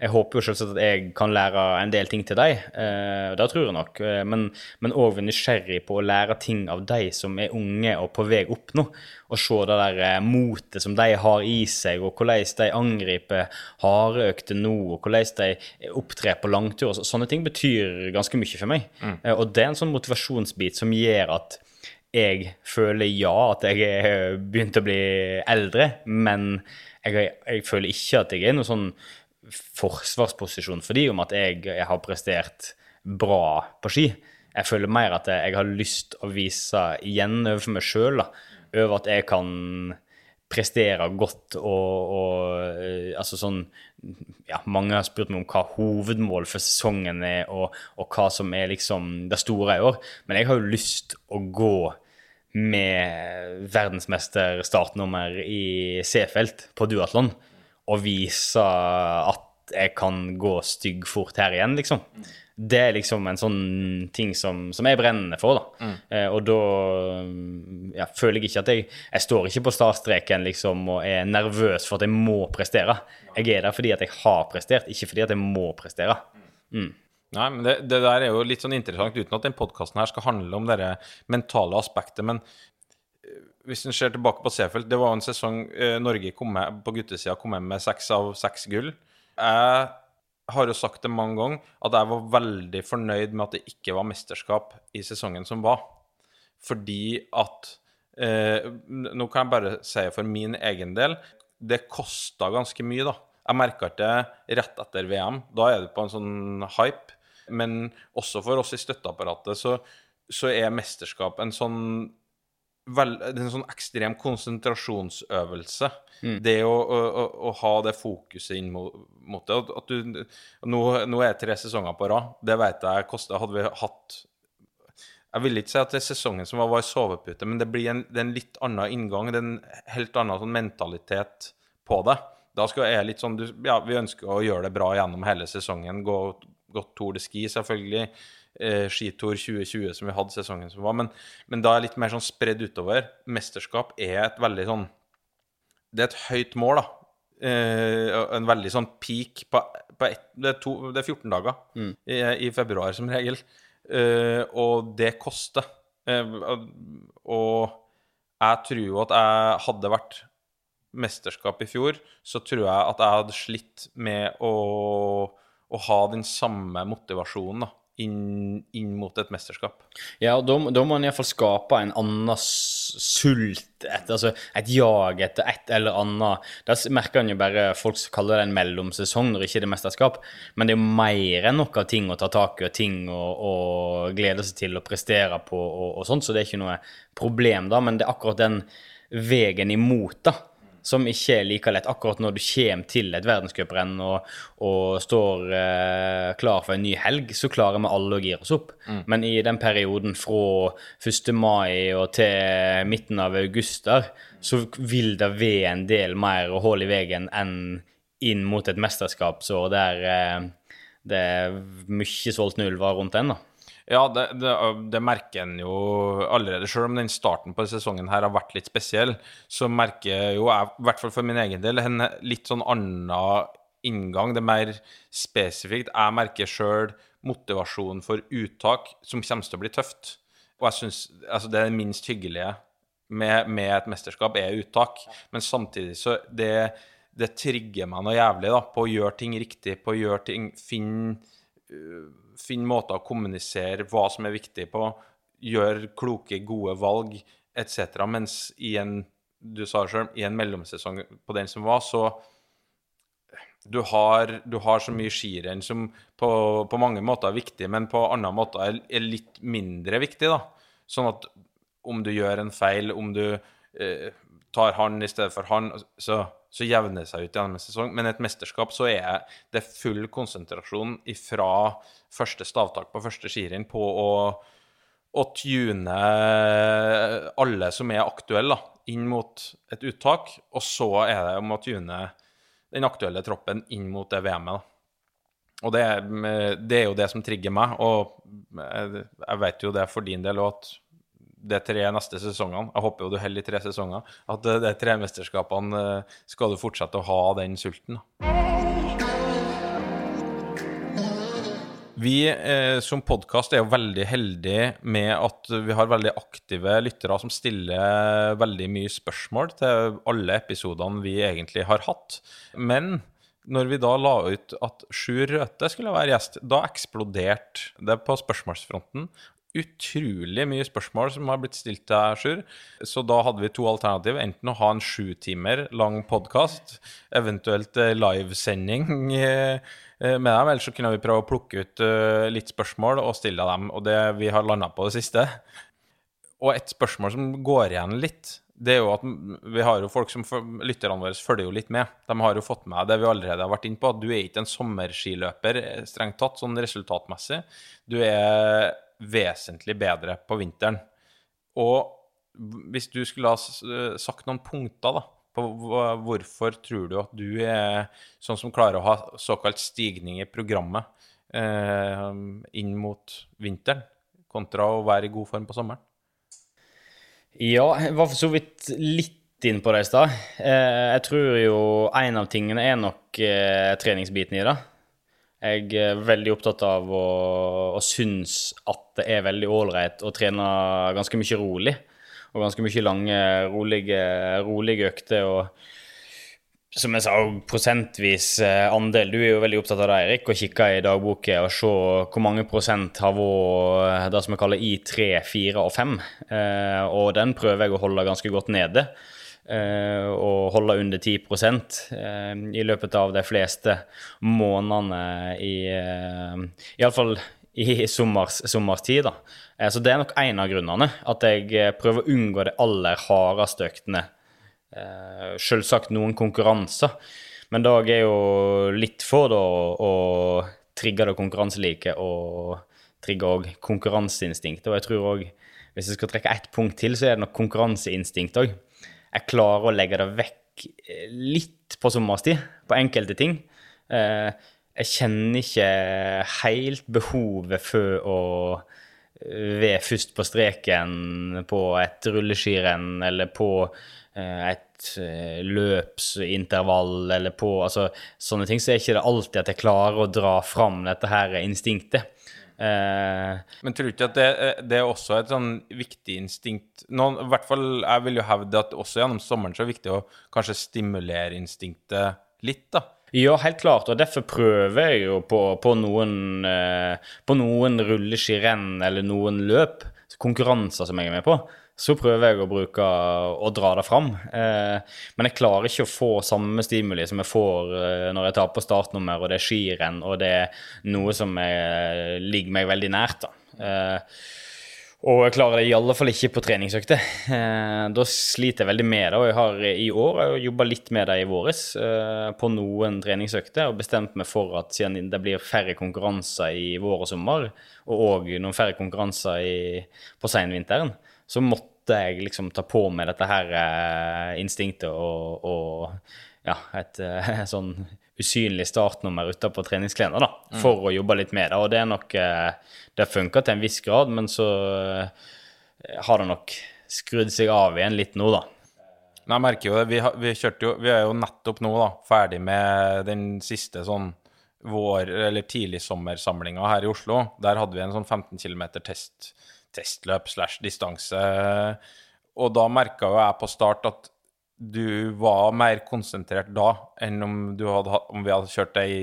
Jeg håper jo selvsagt at jeg kan lære en del ting til dem, eh, det tror jeg nok. Eh, men men òg være nysgjerrig på å lære ting av de som er unge og på vei opp nå. Og se det der eh, motet som de har i seg, og hvordan de angriper hardøkte nå, og hvordan de opptrer på langtur. Sånne ting betyr ganske mye for meg. Eh, og det er en sånn motivasjonsbit som gjør at jeg føler ja, at jeg er begynt å bli eldre, men jeg, jeg føler ikke at jeg er noe sånn forsvarsposisjon for de om at jeg, jeg har prestert bra på ski. Jeg føler mer at jeg, jeg har lyst å vise igjen overfor meg sjøl, over at jeg kan prestere godt og, og eh, altså sånn ja, Mange har spurt meg om hva hovedmål for sesongen er, og, og hva som er liksom det store i år. Men jeg har jo lyst å gå med verdensmesterstartnummer i C-felt på duatlon og vise at jeg kan gå stygg fort her igjen, liksom. Det er liksom en sånn ting som, som jeg brenner for, da. Eh, og da mm, ja, føler jeg ikke at jeg Jeg står ikke på startstreken liksom og er nervøs for at jeg må prestere. Jeg er der fordi at jeg har prestert, ikke fordi at jeg må prestere. Nei, men det, det der er jo litt sånn interessant, uten at den podkasten her skal handle om det mentale aspektet. Men hvis en ser tilbake på Seefeld, det var en sesong eh, Norge kom med, på guttesida kom med med seks av seks gull. Jeg har jo sagt det mange ganger at jeg var veldig fornøyd med at det ikke var mesterskap i sesongen som var. Fordi at eh, Nå kan jeg bare si for min egen del det kosta ganske mye, da. Jeg merka ikke det rett etter VM. Da er du på en sånn hype. Men også for oss i støtteapparatet så, så er mesterskap en sånn vel, det er en sånn ekstrem konsentrasjonsøvelse. Det å, å, å, ha det fokuset inn mot, det. At, at du, nå, nå er det tre sesonger på rad. Det vet jeg kosta Hadde vi hatt Jeg vil ikke si at det er sesongen som var, var sovepute, men det blir en, det en litt annen inngang. Det er en helt annen sånn mentalitet på det. Da skal jeg litt sånn du, Ja, vi ønsker å gjøre det bra gjennom hele sesongen. Gå godt Tour de Ski, selvfølgelig. Eh, Skitour 2020, som vi hadde sesongen som var. Men, men da er det litt mer sånn spredd utover. Mesterskap er et veldig sånn Det er et høyt mål, da. Eh, en veldig sånn peak på, på et, det, er to, det er 14 dager i, i februar, som regel. Eh, og det koster. Eh, og jeg tror jo at jeg hadde vært mesterskap i fjor, så tror jeg at jeg hadde slitt med å, å ha den samme motivasjonen da, inn, inn mot et mesterskap. Ja, og da, da må man iallfall skape en annen sult, et, altså et jag etter et eller annet. Der merker en jo bare folk som kaller det en mellomsesong når ikke det er mesterskap. Men det er jo mer enn nok av ting å ta tak i og ting å, glede seg til å prestere på og, og sånt, så det er ikke noe problem da. Men det er akkurat den veien imot, da. Som ikke er like lett akkurat når du kommer til et verdenscuprenn og, og står eh, klar for en ny helg, så klarer vi alle å gire oss opp. Men i den perioden fra 1. mai og til midten av august der, så vil det være en del mer hull i veien enn inn mot et mesterskap, så der eh, det er mye solgt ulver rundt den, da. Ja, det, det, det merker en jo allerede. Selv om den starten på sesongen her har vært litt spesiell, så merker jo jeg, i hvert fall for min egen del, en litt sånn annen inngang. Det er mer spesifikt. Jeg merker sjøl motivasjonen for uttak, som kommer til å bli tøft. Og jeg syns altså, det det minst hyggelige med, med et mesterskap, er uttak. Men samtidig så det, det trigger meg noe jævlig da, på å gjøre ting riktig, på å gjøre ting Finne finne måter å kommunisere hva som er viktig på, gjøre kloke, gode valg etc. Mens i en du sa selv, i en mellomsesong på den som var, så du har, du har så mye skirenn som på, på, mange måter er viktig, men på andre måter er, er, litt mindre viktig. da. Sånn at om du gjør en feil, om du eh, tar han i stedet for han, så så jevner det seg ut i annen sesong. Men et mesterskap så er det full konsentrasjon fra første stavtak på første skirenn på å, å tune alle som er aktuelle, inn mot et uttak. Og så er det om å tune den aktuelle troppen inn mot det VM-et. Og det, det, er jo det som trigger meg, og jeg vet jo det for din del òg, at de tre neste sesongene. Jeg håper jo du holder i tre sesonger. At eh, de tre mesterskapene eh, skal du fortsette å ha den sulten. Vi eh, som podkast er jo veldig heldige med at vi har veldig aktive lyttere som stiller veldig mye spørsmål til alle episodene vi egentlig har hatt. Men når vi da la ut at Sjur Røthe skulle være gjest, da eksploderte det på spørsmålsfronten utrolig mye spørsmål som har blitt stilt til Sjur. Så da hadde vi to alternativ. Enten å ha en sju timer lang podkast, eventuelt eh, livesending eh, [laughs] eh, med dem, eller så kunne vi prøve å plukke ut litt spørsmål og stille dem. Og det vi har landa på det siste. Og et spørsmål som går igjen litt, det er jo at vi har jo folk som Lytterne våre følger jo litt med. De har jo fått med det vi allerede har vært inne på, at du er ikke en sommerskiløper strengt tatt, sånn resultatmessig. Du er vesentlig bedre på vinteren. Og hvis du skulle ha sagt noen punkter da, på hvorfor tror du at du er sånn som klarer å ha såkalt stigning i programmet eh, inn mot vinteren, kontra å være i god form på sommeren? Ja, jeg var for så vidt litt inn på det i stad. Eh, jeg tror jo en av tingene er nok eh, treningsbiten i det. Jeg er veldig opptatt av å, og syns at det er veldig ålreit å trene ganske mye rolig. Og ganske mye lange, rolige, rolige økter. og som jeg sa, prosentvis eh, andel. Du er jo veldig opptatt av det, Eirik, å kikke i dagboken og se hvor mange prosent har vært det som vi kaller I3, 4 og 5. Eh, og den prøver jeg å holde ganske godt nede. Eh, og holde under 10 eh, i løpet av de fleste månedene i uh, Iallfall i sommers, sommerstid. da. Så det er nok en av grunnene. At jeg prøver å unngå de aller hardeste øktene. Selvsagt noen konkurranser, men da er jo litt for da, å trigge det konkurranselike og trigge òg konkurranseinstinktet. Og jeg tror òg, hvis jeg skal trekke ett punkt til, så er det nok konkurranseinstinkt òg jeg klarer å legge det vekk eh, litt på sommerstid, på enkelte ting. Eh, jeg kjenner ikke helt behovet for å eh, være først på streken på et rulleskirenn eller på et løpsintervall eller på altså, sånne ting, så er ikke det alltid at jeg klarer å dra fram dette her instinktet. Eh, Men tror du ikke at det, det, er også et sånn viktig instinkt? Noen, I hvert fall jeg vil jo hevde at også gjennom sommeren så er det viktig å kanskje stimulere instinktet litt, da. Ja, helt klart, og derfor prøver jeg jo på, på noen, eh, på noen rulleskirenn eller noen løp, konkurranser som jeg er med på, så prøver jeg å bruke å dra det fram. Eh, men jeg klarer ikke å få samme stimuli som jeg får eh, når jeg tar på startnummer, og det er skirenn, og det er noe som jeg, ligger meg veldig nært. da. Eh, Og jeg klarer det i alle fall ikke på treningsøkter. Eh, da sliter jeg veldig med det. Og jeg har i år jobba litt med det i våres eh, på noen treningsøkter og bestemt meg for at siden det blir færre konkurranser i vår og sommer, og òg noen færre konkurranser i, på seinvinteren, så måtte jeg liksom ta på meg dette her eh, instinktet og, og ja, et, et [laughs] sånn usynlig startnummer utapå treningsklærne, da, for å jobbe litt med det. Og det er nok eh, Det funker til en viss grad, men så eh, har det nok skrudd seg av igjen litt nå, da. Men jeg merker jo det. Vi, har, vi, jo, vi er jo nettopp nå da, ferdig med den siste sånn vår- eller tidligsommersamlinga her i Oslo. Der hadde vi en sånn 15 km test, testløp slash distanse. Og da merka jo jeg på start at du var mer konsentrert da enn om, du hadde, om vi hadde kjørt ei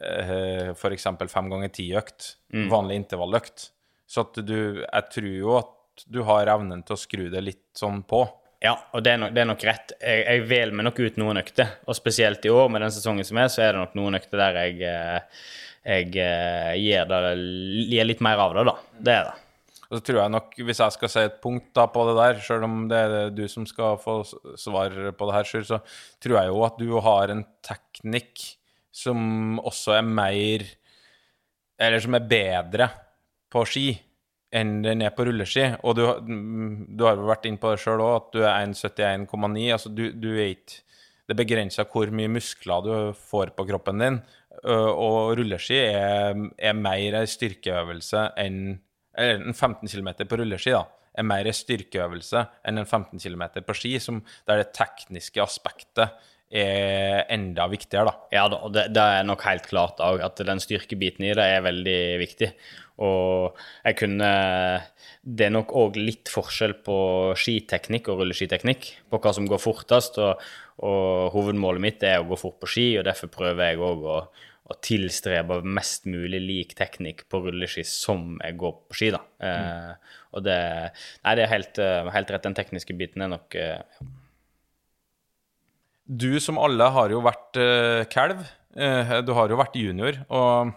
eh, f.eks. fem ganger ti-økt, vanlig intervalløkt. Så at du Jeg tror jo at du har evnen til å skru det litt sånn på. Ja, og det er nok, det er nok rett. Jeg, jeg velger meg nok ut noen økter. Og spesielt i år, med den sesongen som er, så er det nok noen økter der jeg, jeg, jeg eh, gir, det, gir litt mer av det, da. Det er det. Og så tror jeg nok, hvis jeg skal si et punkt da på det der, selv om det er du som skal få svar på det her, Sjur, så tror jeg jo at du har en teknikk som også er mer Eller som er bedre på ski enn den er på rulleski. Og du, du har jo vært inne på det sjøl òg, at du er 1,71,9. Altså, du, du er ikke Det er begrensa hvor mye muskler du får på kroppen din. Og rulleski er, er mer ei styrkeøvelse enn Eller en 15 km på rulleski, da. Er mer en styrkeøvelse enn en 15 km på ski, som, der det tekniske aspektet er enda viktigere, da. Ja det, det er nok helt klart òg at den styrkebiten i det er veldig viktig. Og jeg kunne Det er nok òg litt forskjell på skiteknikk og rulleskiteknikk, på hva som går fortest. Og, og hovedmålet mitt er å gå fort på ski, og derfor prøver jeg òg å, å tilstrebe mest mulig lik teknikk på rulleski som jeg går på ski, da. Eh, og det Nei, det er helt, uh, helt rett. Den tekniske biten er nok uh, Du som alle har jo vært kalv. Du har jo vært junior, og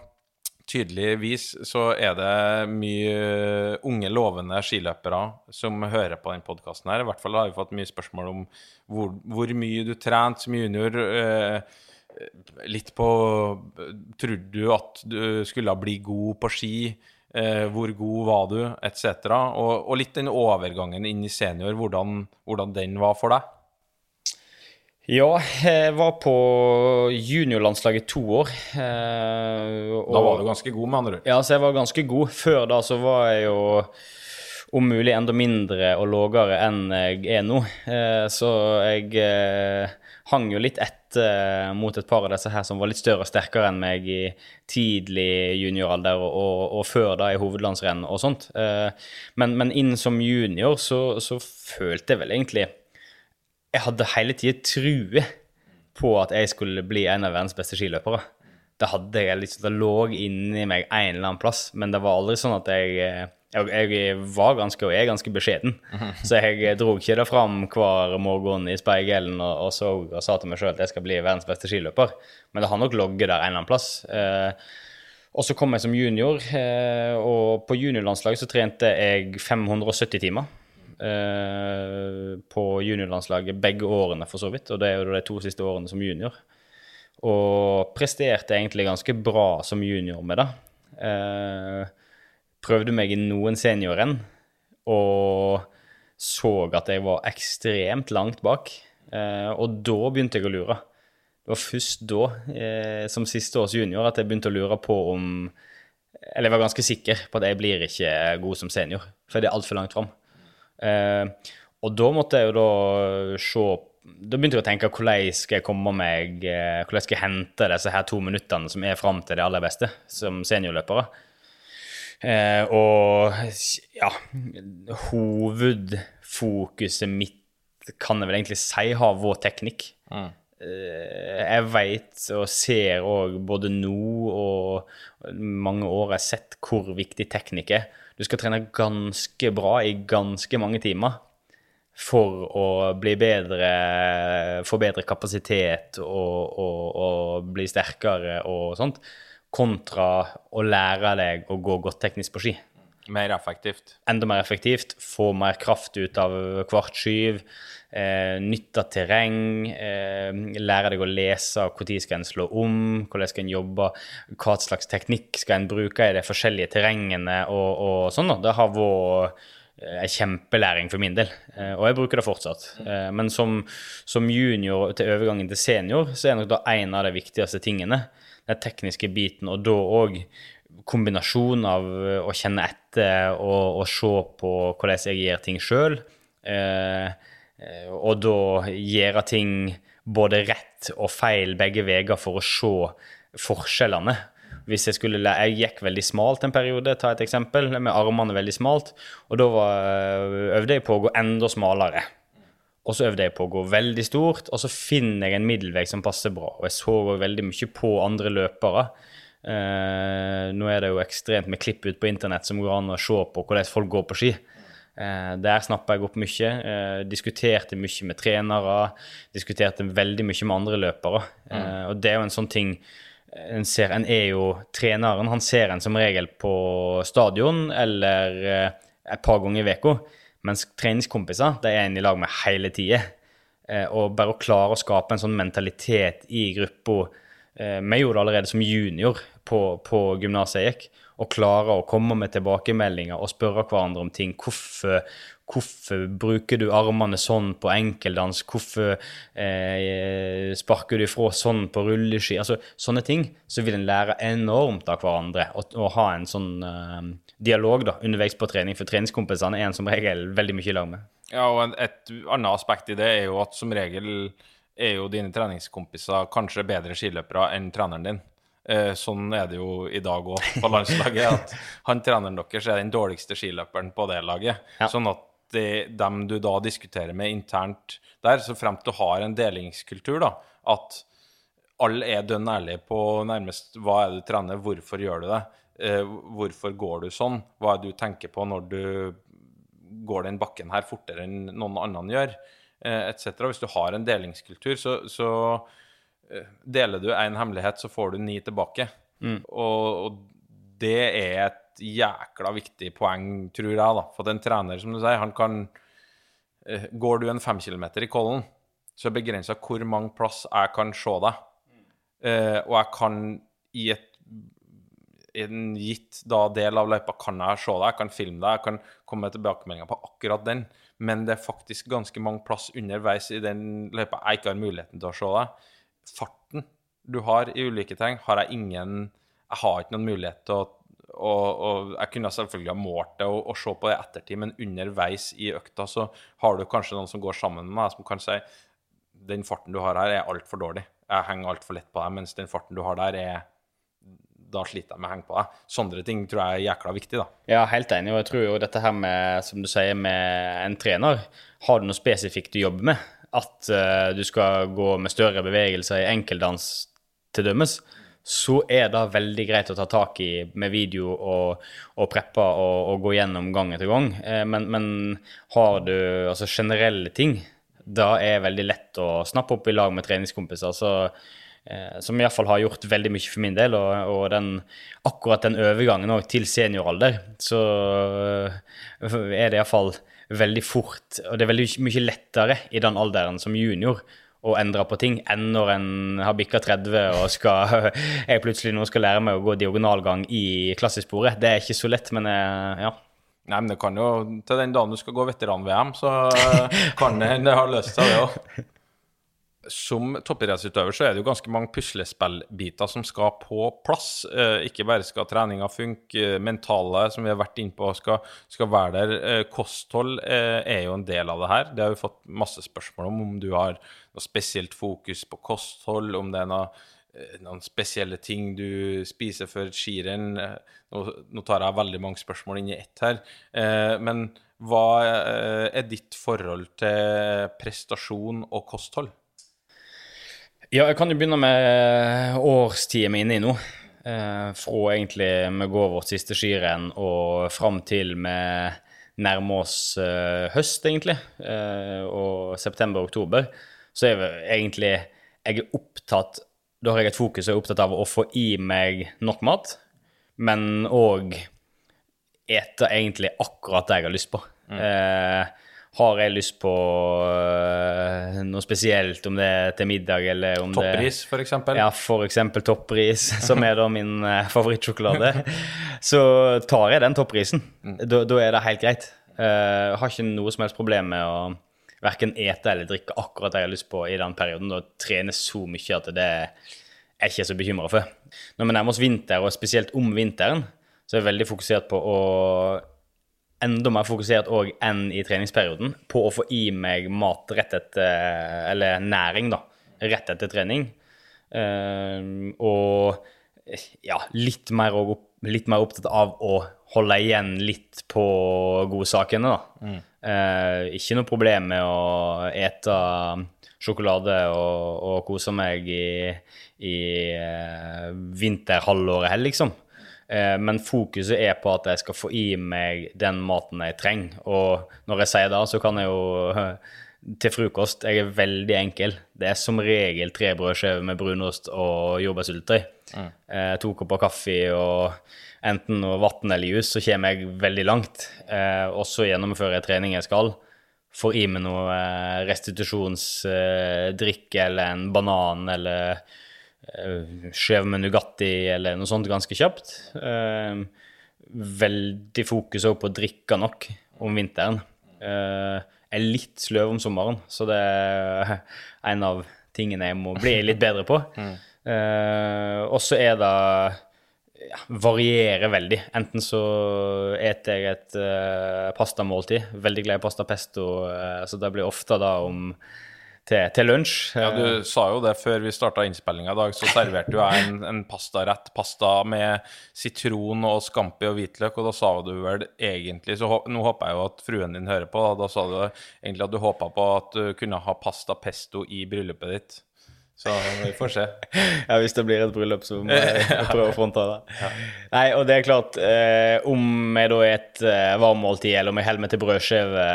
tydeligvis så er det mye unge, lovende skiløpere som hører på denne podkasten. I hvert fall har vi fått mye spørsmål om hvor, hvor mye du trente som junior. Eh, litt på Trodde du at du skulle bli god på ski? Eh, hvor god var du? Etc. Og, og litt den overgangen inn i senior, hvordan, hvordan den var for deg? Ja, jeg var på juniorlandslaget to år. eh, og- Da var du ganske god, med andre ord. Ja, så jeg var ganske god. Før da så var jeg jo om mulig enda mindre og lavere enn jeg er nå. Eh, Så jeg eh, hang jo litt etter mot et par av disse her som var litt større og sterkere enn meg i tidlig junioralder og, og, og før da i hovedlandsrenn og sånt. Eh, Men, men inn som junior så, så følte jeg vel egentlig Jeg hadde hele tida true på at jeg skulle bli en av verdens beste skiløpere. Det hadde jeg liksom, det lå inni meg en eller annen plass, men det var aldri sånn at jeg eh, jeg, jeg var ganske, og er ganske beskjeden, så jeg dro ikke det fram hver morgen i speilet og, og, så, og sa til meg sjøl at jeg skal bli verdens beste skiløper. Men det har nok ligget der en eller annen plass. Eh, og så kom jeg som junior, eh, og på juniorlandslaget så trente jeg 570 timer. Eh, på juniorlandslaget begge årene, for så vidt. Og det er jo de to siste årene som junior. Og presterte egentlig ganske bra som junior med det. Eh, prøvde meg i noen seniorrenn og så at jeg var ekstremt langt bak. Eh, og da begynte jeg å lure. Det var først da, eh, som siste års junior, at jeg begynte å lure på om Eller jeg var ganske sikker på at jeg blir ikke god som senior, for det er altfor langt fram. Eh, og da måtte jeg jo da se Da begynte jeg å tenke hvordan skal jeg komme meg Hvordan skal jeg hente disse her to minuttene som er fram til det aller beste som seniorløpere. Eh, og ja Hovedfokuset mitt kan jeg vel egentlig si har vår teknikk. Eh, jeg veit og ser òg både nå og mange år jeg har sett hvor viktig teknikk er. Du skal trene ganske bra i ganske mange timer for å bli bedre, få bedre kapasitet og, og, og bli sterkere og sånt, kontra å lære deg å gå godt teknisk på ski. Mer effektivt. enda mer effektivt, få mer kraft ut av hvert skyv, eh, nytte terreng, eh, lære deg å lese når skal en slå om, hvordan skal en jobbe, hva slags teknikk skal en bruke i de forskjellige terrengene og, og sånn. da. Det har vært eh, en kjempelæring for min del, eh, og jeg bruker det fortsatt. Eh, Men som, som junior til overgangen til senior, så er nok da en av de viktigste tingene den tekniske biten, og da òg kombinasjonen av eh, å kjenne etter og, og se på hvordan jeg gjør ting sjøl. Eh, eh, og da gjøre ting både rett og feil begge veier for å se forskjellene. Hvis jeg skulle Jeg gikk veldig smalt en periode, ta et eksempel, med armene veldig smalt. Og da var, øvde jeg på å gå enda smalere. Og så øvde jeg på å gå veldig stort, og så finner jeg en middelvei som passer bra. Og jeg så veldig mye på andre løpere. Eh, nå er det jo ekstremt med klipp ut på internett som går an å se på hvordan folk går på ski. Eh, der snappa jeg opp mye. Eh, diskuterte mye med trenere. Diskuterte veldig mye med andre løpere. Mm. og det er jo en sånn ting en ser, en er jo treneren, han ser en som regel på stadion eller eh, et par ganger i veka, mens treningskompiser de er en i lag med hele tida. Eh, og bare å klare å skape en sånn mentalitet i gruppa eh, Vi gjorde det allerede som junior på, på gymnaset jeg gikk. Å klare å komme med tilbakemeldinger og spørre hverandre om ting. Hvorfor, hvorfor bruker du armene sånn på enkeldans? Hvorfor eh, sparker du ifra sånn på rulleski? Altså, sånne ting. Så vil en lære enormt av hverandre og ha en sånn eh, dialog da, underveis på trening. For treningskompisene er en som regel veldig mye i lag med. Ja, og et annet aspekt i det er jo at som regel er jo dine treningskompiser kanskje bedre skiløpere enn treneren din. Eh, sånn er det jo i dag òg på [laughs] landslaget. at Han treneren deres er den dårligste skiløperen på det laget. Ja. Sånn at det, dem du da diskuterer med internt der, så fremt du har en delingskultur, da, at alle er dønn ærlige på nærmest hva er det du trener, hvorfor gjør du det, hvorfor går du sånn, hva er det du tenker på når du går den bakken her fortere enn noen annen gjør, eh, etc. Hvis du har en delingskultur, så, så eh, deler du en hemmelighet, så får du ni tilbake. Og, og det er et jækla viktig poeng, tror jeg, da. For en trener, som du sier, han kan eh, Går du en fem kilometer i Kollen, så er begrensa hvor mange plass jeg kan se deg. Eh, og jeg kan i et i en gitt da, del av løypa kan jeg se deg, jeg kan filme deg, jeg kan komme med tilbakemeldinger på akkurat den, men det er faktisk ganske mange plass underveis i den løypa jeg ikke har muligheten til å se deg. Farten du har i ulike ting, har jeg ingen Jeg har ikke noen mulighet til å og, og jeg kunne selvfølgelig ha målt det og, og se på det i ettertid, men underveis i økta så har du kanskje noen som går sammen med meg, som kan si den farten du har her, er altfor dårlig. Jeg henger altfor lett på deg, mens den farten du har der, er Da sliter jeg med å henge på deg. Sånne ting tror jeg er jækla viktig, da. Ja, helt enig. Og jeg tror jo dette her med, som du sier, med en trener Har du noe spesifikt du jobber med? At uh, du skal gå med større bevegelser i enkeldans til dømmes, så er det veldig greit å ta tak i med video og, og preppe og, og gå gjennom gang etter gang. Eh, men, men har du altså generelle ting, da er veldig lett å snappe opp i lag med treningskompiser. Så eh, som iallfall har gjort veldig mye for min del. Og, og den, akkurat den overgangen til senioralder, så eh, er det iallfall veldig fort Og det er veldig mye lettere i den alderen som junior å endre på ting enn når en har bikka 30 og skal, [laughs] jeg plutselig nå skal lære meg å gå diagonalgang i klassesporet. Det er ikke så lett, men eh, ja. Nei, men det kan jo Til den dagen du skal gå veteran-VM, så [laughs] kan det hende det har løst seg, det òg. Som toppidrettsutøver så er det jo ganske mange puslespillbiter som skal på plass. Eh, ikke bare skal treninga funke, eh, mentale, som vi har vært inne på, skal, skal være der. Eh, kosthold er jo en del av det her. Det har vi fått masse spørsmål om, om du har noe spesielt fokus på kosthold, om det er noe noen spesielle ting du spiser før skirenn. Nå, tar jeg veldig mange spørsmål inn i ett her. Men hva er ditt forhold til prestasjon og kosthold? Ja, jeg kan jo begynne med årstida vi er inne i nå. Eh, fra egentlig vi går vårt siste skirenn og fram til vi nærmer oss eh, høst, egentlig, eh, og september-oktober, så er jeg egentlig jeg er opptatt Da har jeg et fokus og er opptatt av å få i meg nok mat, men òg ete egentlig akkurat det jeg har lyst på. Mm. Eh, har jeg lyst på eh, noe spesielt, om det er til middag eller om det Toppris, for eksempel. ja, for eksempel toppris, [laughs] som er da min eh, favorittsjokolade. Så tar jeg den topprisen. Da, da er det helt greit. Eh, Jeg har ikke noe som helst problem med å verken ete eller drikke akkurat det jeg har lyst på i den perioden. Da trener så mye at det er jeg ikke så bekymra for. Når vi nærmer oss vinter, og spesielt om vinteren, så er jeg veldig fokusert på å enda mer fokusert òg enn i treningsperioden på å få i meg mat rett etter Eller næring, da. Rett etter trening. Uh, og ja, litt mer, opp, litt mer opptatt av å holde igjen litt på godsakene, da. Eh, ikke noe problem med å ete sjokolade og, og kose meg i, i uh, vinterhalvåret heller, liksom. Eh, Men fokuset er på at jeg skal få i meg den maten jeg trenger. Og når jeg sier det, så kan jeg jo [laughs] til frokost Jeg er veldig enkel. Det er som regel tre brødskiver med brunost og jordbærsyltetøy. Mm. to kopper kaffe og enten noe vann eller jus, så kommer jeg veldig langt. Eh, og så gjennomfører jeg trening jeg skal. Får i meg noe eh, restitusjonsdrikk eller en banan eller eh, skjev med Nugatti eller noe sånt ganske kjapt. Eh, veldig fokus også på å drikke nok om vinteren. Eh, jeg er litt sløv om sommeren, så det er en av tingene jeg må bli litt bedre på. [laughs] Eh, og så er det ja, varierer veldig. Enten så eter jeg et uh, pastamåltid. Veldig glad i pasta pesto, uh, så det blir ofte da om til, til lunsj. Ja, Du sa jo det før vi starta innspillinga i dag, så serverte jo jeg en, en pastarett. Pasta med sitron og scampi og hvitløk, og da sa du vel egentlig så Nå håper jeg jo at fruen din hører på, da, da sa du egentlig at du håpa på at du kunne ha pasta pesto i bryllupet ditt. Så vi får se. [laughs] Ja, hvis det blir et bryllup, så må jeg [laughs] prøve å fronte det. Nei, og det er klart, eh, om jeg da er et eh, varmmåltid, eller om jeg holder meg til brødskive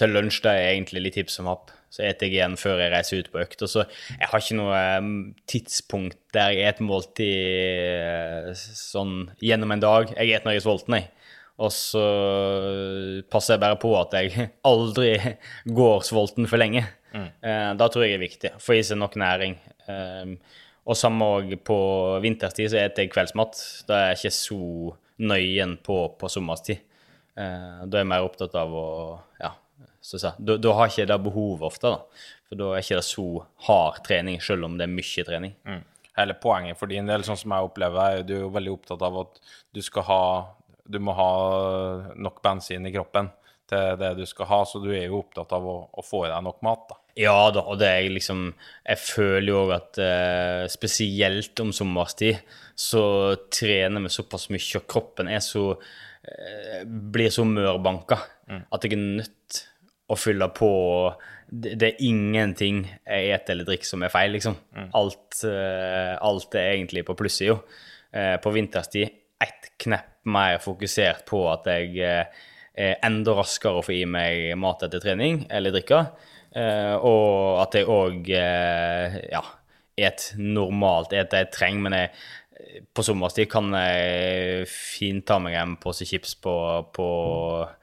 til lunsj, det er egentlig litt hipp som happ. Så eter jeg igjen før jeg reiser ut på økt. Og så jeg har ikke noe eh, tidspunkt der jeg eter måltid eh, sånn gjennom en dag. Jeg et når jeg er sulten, jeg. Og så passer jeg bare på at jeg [laughs] aldri går sulten for lenge. Mm. da tror jeg det er viktig. Få i seg nok næring. Eh, og samme òg på vinterstid så spiser jeg kveldsmat. Da er jeg ikke så nøyen på, på sommerstid. Eh, da er jeg mer opptatt av å Ja, da, da har ikke det behovet ofte, da. For da er ikke det så hard trening, selv om det er mye trening. Hele poenget for din del, sånn som jeg opplever, er du er jo veldig opptatt av at du skal ha Du må ha nok bensin i kroppen til det du skal ha, så du er jo opptatt av å, å få i deg nok mat, da. Ja da, og det er liksom Jeg føler jo òg at eh, spesielt om sommerstid så trener vi såpass mye, og kroppen er så eh, blir så mørbanka at jeg er nødt å fylle på det, det er ingenting jeg spiser eller drikker som er feil, liksom. Alt, eh, alt er egentlig på plussida. Eh, på vinterstid ett knepp mer fokusert på at jeg eh, er enda raskere å få i meg mat etter trening eller drikke. Og at jeg òg ja, et normalt et jeg trenger, men jeg, på sommerstid kan jeg fint ta meg en pose chips på, på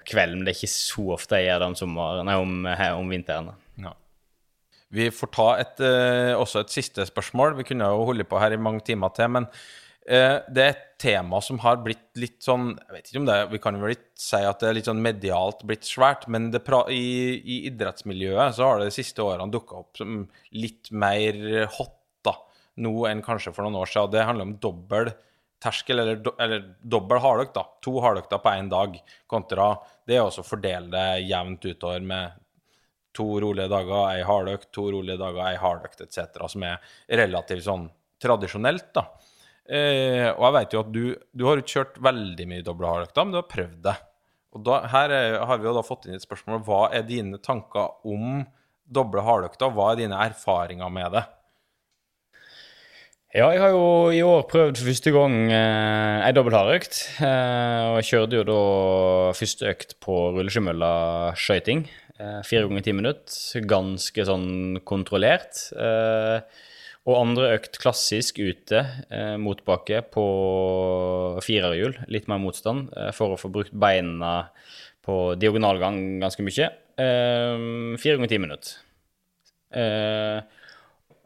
kvelden. Men det er ikke så ofte jeg gjør det om, sommer, nei, om, om vinteren. Ja. Vi får ta et, eh, også et siste spørsmål. Vi kunne jo holde på her i mange timer til, men eh, det er et tema som har blitt litt sånn Jeg vet ikke om det Vi kan vel ikke si at det er litt sånn medialt blitt svært, men pra i, i idrettsmiljøet så har det de siste årene dukka opp som litt mer hot nå enn kanskje for noen år siden. Det handler om dobbel terskel, eller, do, eller dobbel hardøkt, da. To hardøkter på én dag, kontra det er også å fordele det jevnt utover med to rolige dager, ei hardøkt, to rolige dager, ei hardøkt etc., som er relativt sånn tradisjonelt, da. Eh, og jeg vet jo at du, du har ikke kjørt veldig mye doble hardøkter, men du har prøvd det. Og da, her er, har vi jo da fått inn et spørsmål. Hva er dine tanker om doble hardøkter? Hva er dine erfaringer med det? Ja, jeg har jo i år prøvd for første gang eh, ei dobbel hardøkt. Eh, og jeg kjørte jo da første økt på rulleskimølla skøyting. Eh, fire ganger ti minutter. Ganske sånn kontrollert. Eh, Og andre økt klassisk ute, eh, motbakke på firerhjul, litt mer motstand, eh, for å få brukt beina på diagonalgang ganske mye. Eh, fire ganger ti minutter. Eh,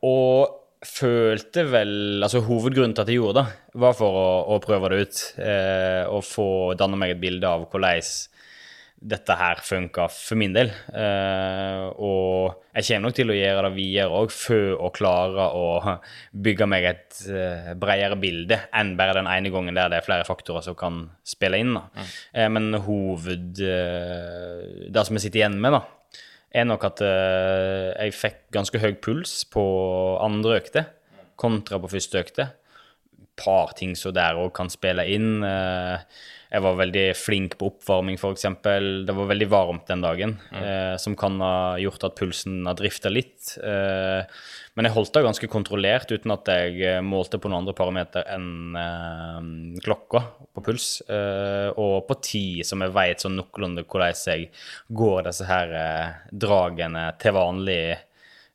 og følte vel Altså hovedgrunnen til at jeg gjorde det, var for å, å prøve det ut. Eh, og få danne meg et bilde av hvordan dette her funka for min del. Eh, og jeg kommer nok til å gjøre det videre òg, for å klare å bygge meg et eh, bredere bilde enn bare den ene gangen der det er flere faktorer som kan spille inn. da. Eh, men hoved... eh, det som jeg sitter igjen med, da, er nok at eh, jeg fikk ganske høy puls på andre økte kontra på første økte. par ting så der òg kan spille inn. Eh, Jeg var veldig flink på oppvarming, f.eks. Det var veldig varmt den dagen, eh, som kan ha gjort at pulsen har drifta litt. Eh, men jeg holdt det ganske kontrollert uten at jeg eh, målte på noen andre parameter enn eh, klokka på puls. Eh, og på tid, som jeg veit sånn noenlunde hvordan jeg går disse her eh, dragene til vanlig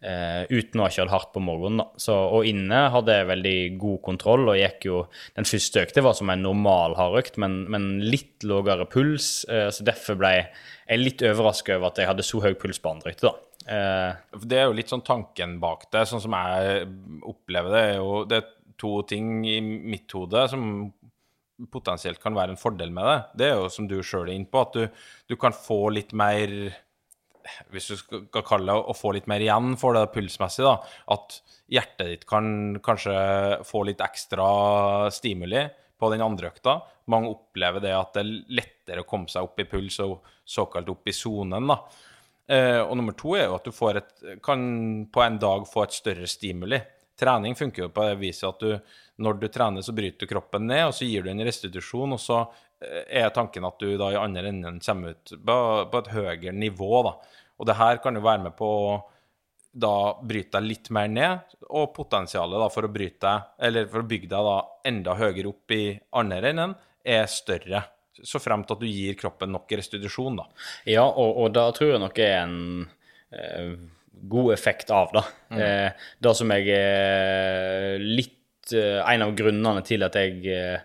eh, uten å ha kjørt hardt på morgenen. Så, og inne hadde jeg veldig god kontroll, og gikk jo Den første økta var som en normal hardøkt, men, men litt lavere puls, Uh, så derfor ble jeg litt overraska over at jeg hadde så høy puls på andre økter. Eh, Det er jo litt sånn tanken bak det, sånn som jeg opplever det. er jo Det er to ting i mitt hode som potensielt kan være en fordel med det. Det er jo som du sjøl er inne på, at du, du kan få litt mer Hvis du skal kalle det å få litt mer igjen for det pulsmessig, da. At hjertet ditt kan kanskje få litt ekstra stimuli på den andre økta. Mange opplever det at det er lettere å komme seg opp i puls og såkalt opp i sonen, da. Eh, og nummer to er jo at du et, kan på en dag få et større stimuli. Trening funker jo på det viset at du, når du trener, så bryter du kroppen ned, og så gir du en restitusjon, og så er tanken at du da i andre enden kommer ut på, på et høyere nivå, da. Og det her kan jo være med på å da bryte deg litt mer ned, og potensialet da for å bryte deg, eller for å bygge deg da enda høyere opp i andre enden, er større. Så fremt at du gir kroppen nok restitusjon, da. Ja, og, og da tror jeg nok er en eh, god effekt av det. Eh, det som jeg er litt eh, En av grunnene til at jeg eh,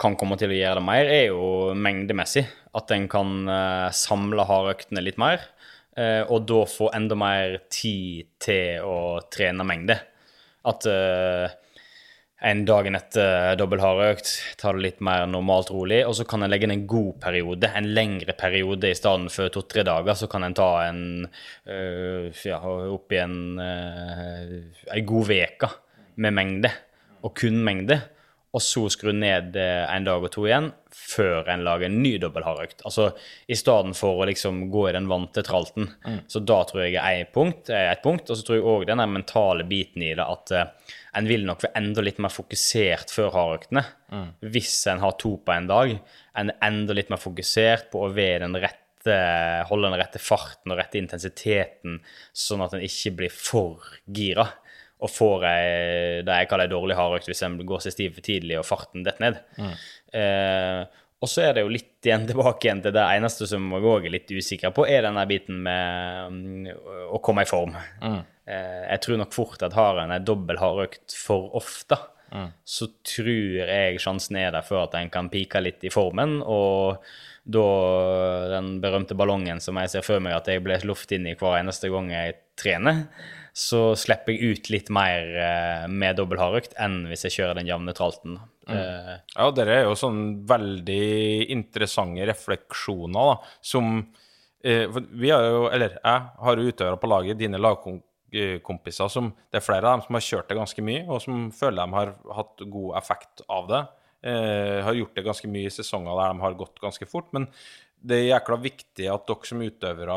kan komme til å gjøre det mer, er jo mengdemessig. At en kan eh, samle hardøktene litt mer, eh, og da få enda mer tid til å trene mengde. At eh, en dagen etter dobbel hardøkt, ta det litt mer normalt rolig, og så kan en legge inn en god periode, en lengre periode i stedet for to-tre dager. Så kan en ta en øh, ja, opp i en, øh, en god uke med mengde, og kun mengde. Og så skru ned eh, en dag og to igjen før en lager en ny dobbelthardøkt. Altså i stedet for å liksom gå i den vante tralten. Så da tror jeg er et punkt, er et punkt. Og så tror jeg òg den mentale biten i det at uh, en vil nok være enda litt mer fokusert før hardøktene. Hvis en har to på en dag. En er enda litt mer fokusert på å være den rette holde den rette farten og rette intensiteten, sånn at en ikke blir for gira og får ei, det jeg kaller ei dårlig hardøkt hvis en går seg stiv for tidlig og farten detter ned. Eh, og så er det jo litt igjen [laughs] tilbake igjen til det eneste som jeg òg er litt usikker på, er denne biten med mm, å komme i form. Eh, jeg tror nok fort at har en ei dobbel hardøkt for ofte, så tror jeg sjansen er der for at en kan pike litt i formen, og da den berømte ballongen som jeg ser for meg at jeg blir luft inn i hver eneste gang jeg trener, så slipper jeg ut litt mer eh, med dobbel hardøkt enn hvis jeg kjører den jevne tralten. Eh, Ja, dere er jo sånn veldig interessante refleksjoner, da, som uh, Vi har jo, eller jeg har jo utøvere på laget, dine lagkompiser, som Det er flere av dem som har kjørt det ganske mye, og som føler de har hatt god effekt av det. Uh, har gjort det ganske mye i sesonger der de har gått ganske fort, men det er jækla viktig at dere som utøvere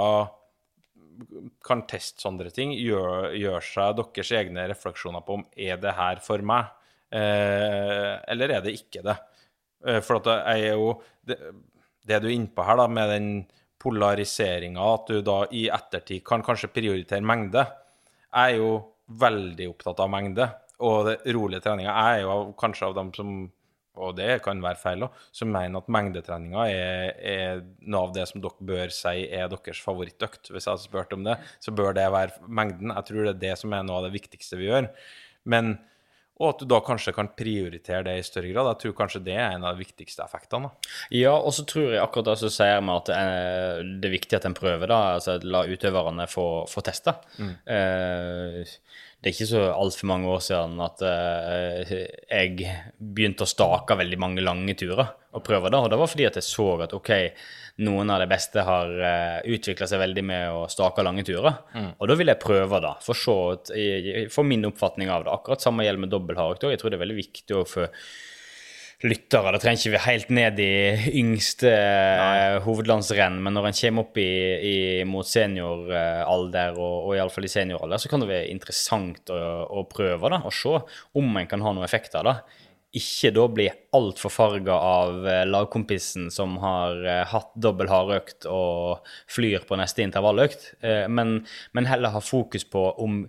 kan teste sånne ting, gjør, gjør seg deres egne refleksjoner på om er det her for meg, eh, eller er det ikke det. Eh, for at jeg er jo det, det du er inne på her, da, med den polariseringa, at du da i ettertid kan kanskje prioritere mengde. Jeg er jo veldig opptatt av mengde, og det, rolige treninger. Jeg er jo kanskje av dem som og det kan være feil òg, som mener at mengdetreninga er, er noe av det som dere bør si er deres favorittøkt. Hvis jeg hadde spurt om det, så bør det være mengden. Jeg tror det er det som er noe av det viktigste vi gjør. Men, og at du da kanskje kan prioritere det i større grad. Jeg tror kanskje det er en av de viktigste effektene. da. Ja, og så tror jeg akkurat det som sier meg at eh, det er viktig at en prøver, da. Altså la utøverne få, få teste. Eh, det er ikke så altfor mange år siden at uh, jeg begynte å stake veldig mange lange turer og prøve det. Og det var fordi at jeg så at ok, noen av de beste har uh, utvikla seg veldig med å stake lange turer. Og da vil jeg prøve det, for jeg- min oppfatning av det. Akkurat samme gjelder med dobbeltharøkt òg. Jeg tror det er veldig viktig å få lyttere. Det trenger ikke vi helt ned i yngste Nei. hovedlandsrenn, men når en kommer opp i, i, mot senioralder, og, og iallfall i senioralder, så kan det være interessant å, å prøve da, og se om en kan ha noen effekt av det. Ikke da bli altfor farga av eh, lagkompisen som har eh, hatt dobbel hardøkt og flyr på neste intervalløkt, eh, men, men heller ha fokus på om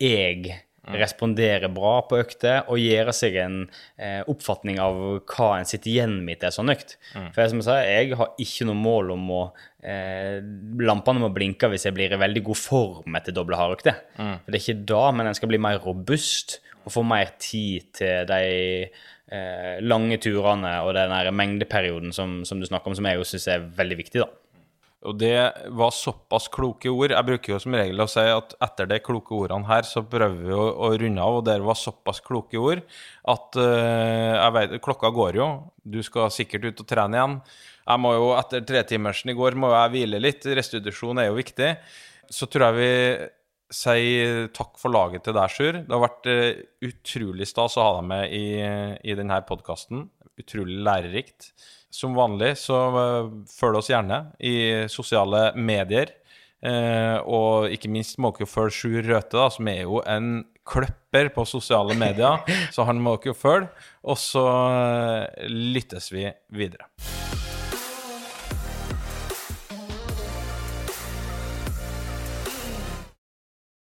jeg responderer bra på økter og gjøre seg en eh, oppfatning av hva en sitter igjen med til en sånn økt. For jeg, som jeg, sa, jeg har ikke noe mål om å eh, Lampene må blinke hvis jeg blir i veldig god form etter doble hardøkter. For det er ikke da, men en skal bli mer robust og få mer tid til de eh, lange turene og den mengdeperioden som, som du snakker om, som jeg jo syns er veldig viktig, da. Og det var såpass kloke ord. Jeg bruker jo som regel å si at etter de kloke ordene her, så prøver vi å, å runde av, og det var såpass kloke ord at uh, jeg vet, klokka går jo. Du skal sikkert ut og trene igjen. Jeg må jo, etter tretimersen i går må jeg hvile litt. Restitusjon er jo viktig. Så tror jeg vi sier takk for laget til deg, Sjur. Det har vært uh, utrolig stas å ha deg med i, i denne podkasten. Utrolig lærerikt. Som vanlig så uh, følg oss gjerne i sosiale medier. Eh, og ikke minst må dere følge Sjur Røthe, da, som er jo en kløpper på sosiale medier. [laughs] så han må dere følge. Og så eh, lyttes vi videre.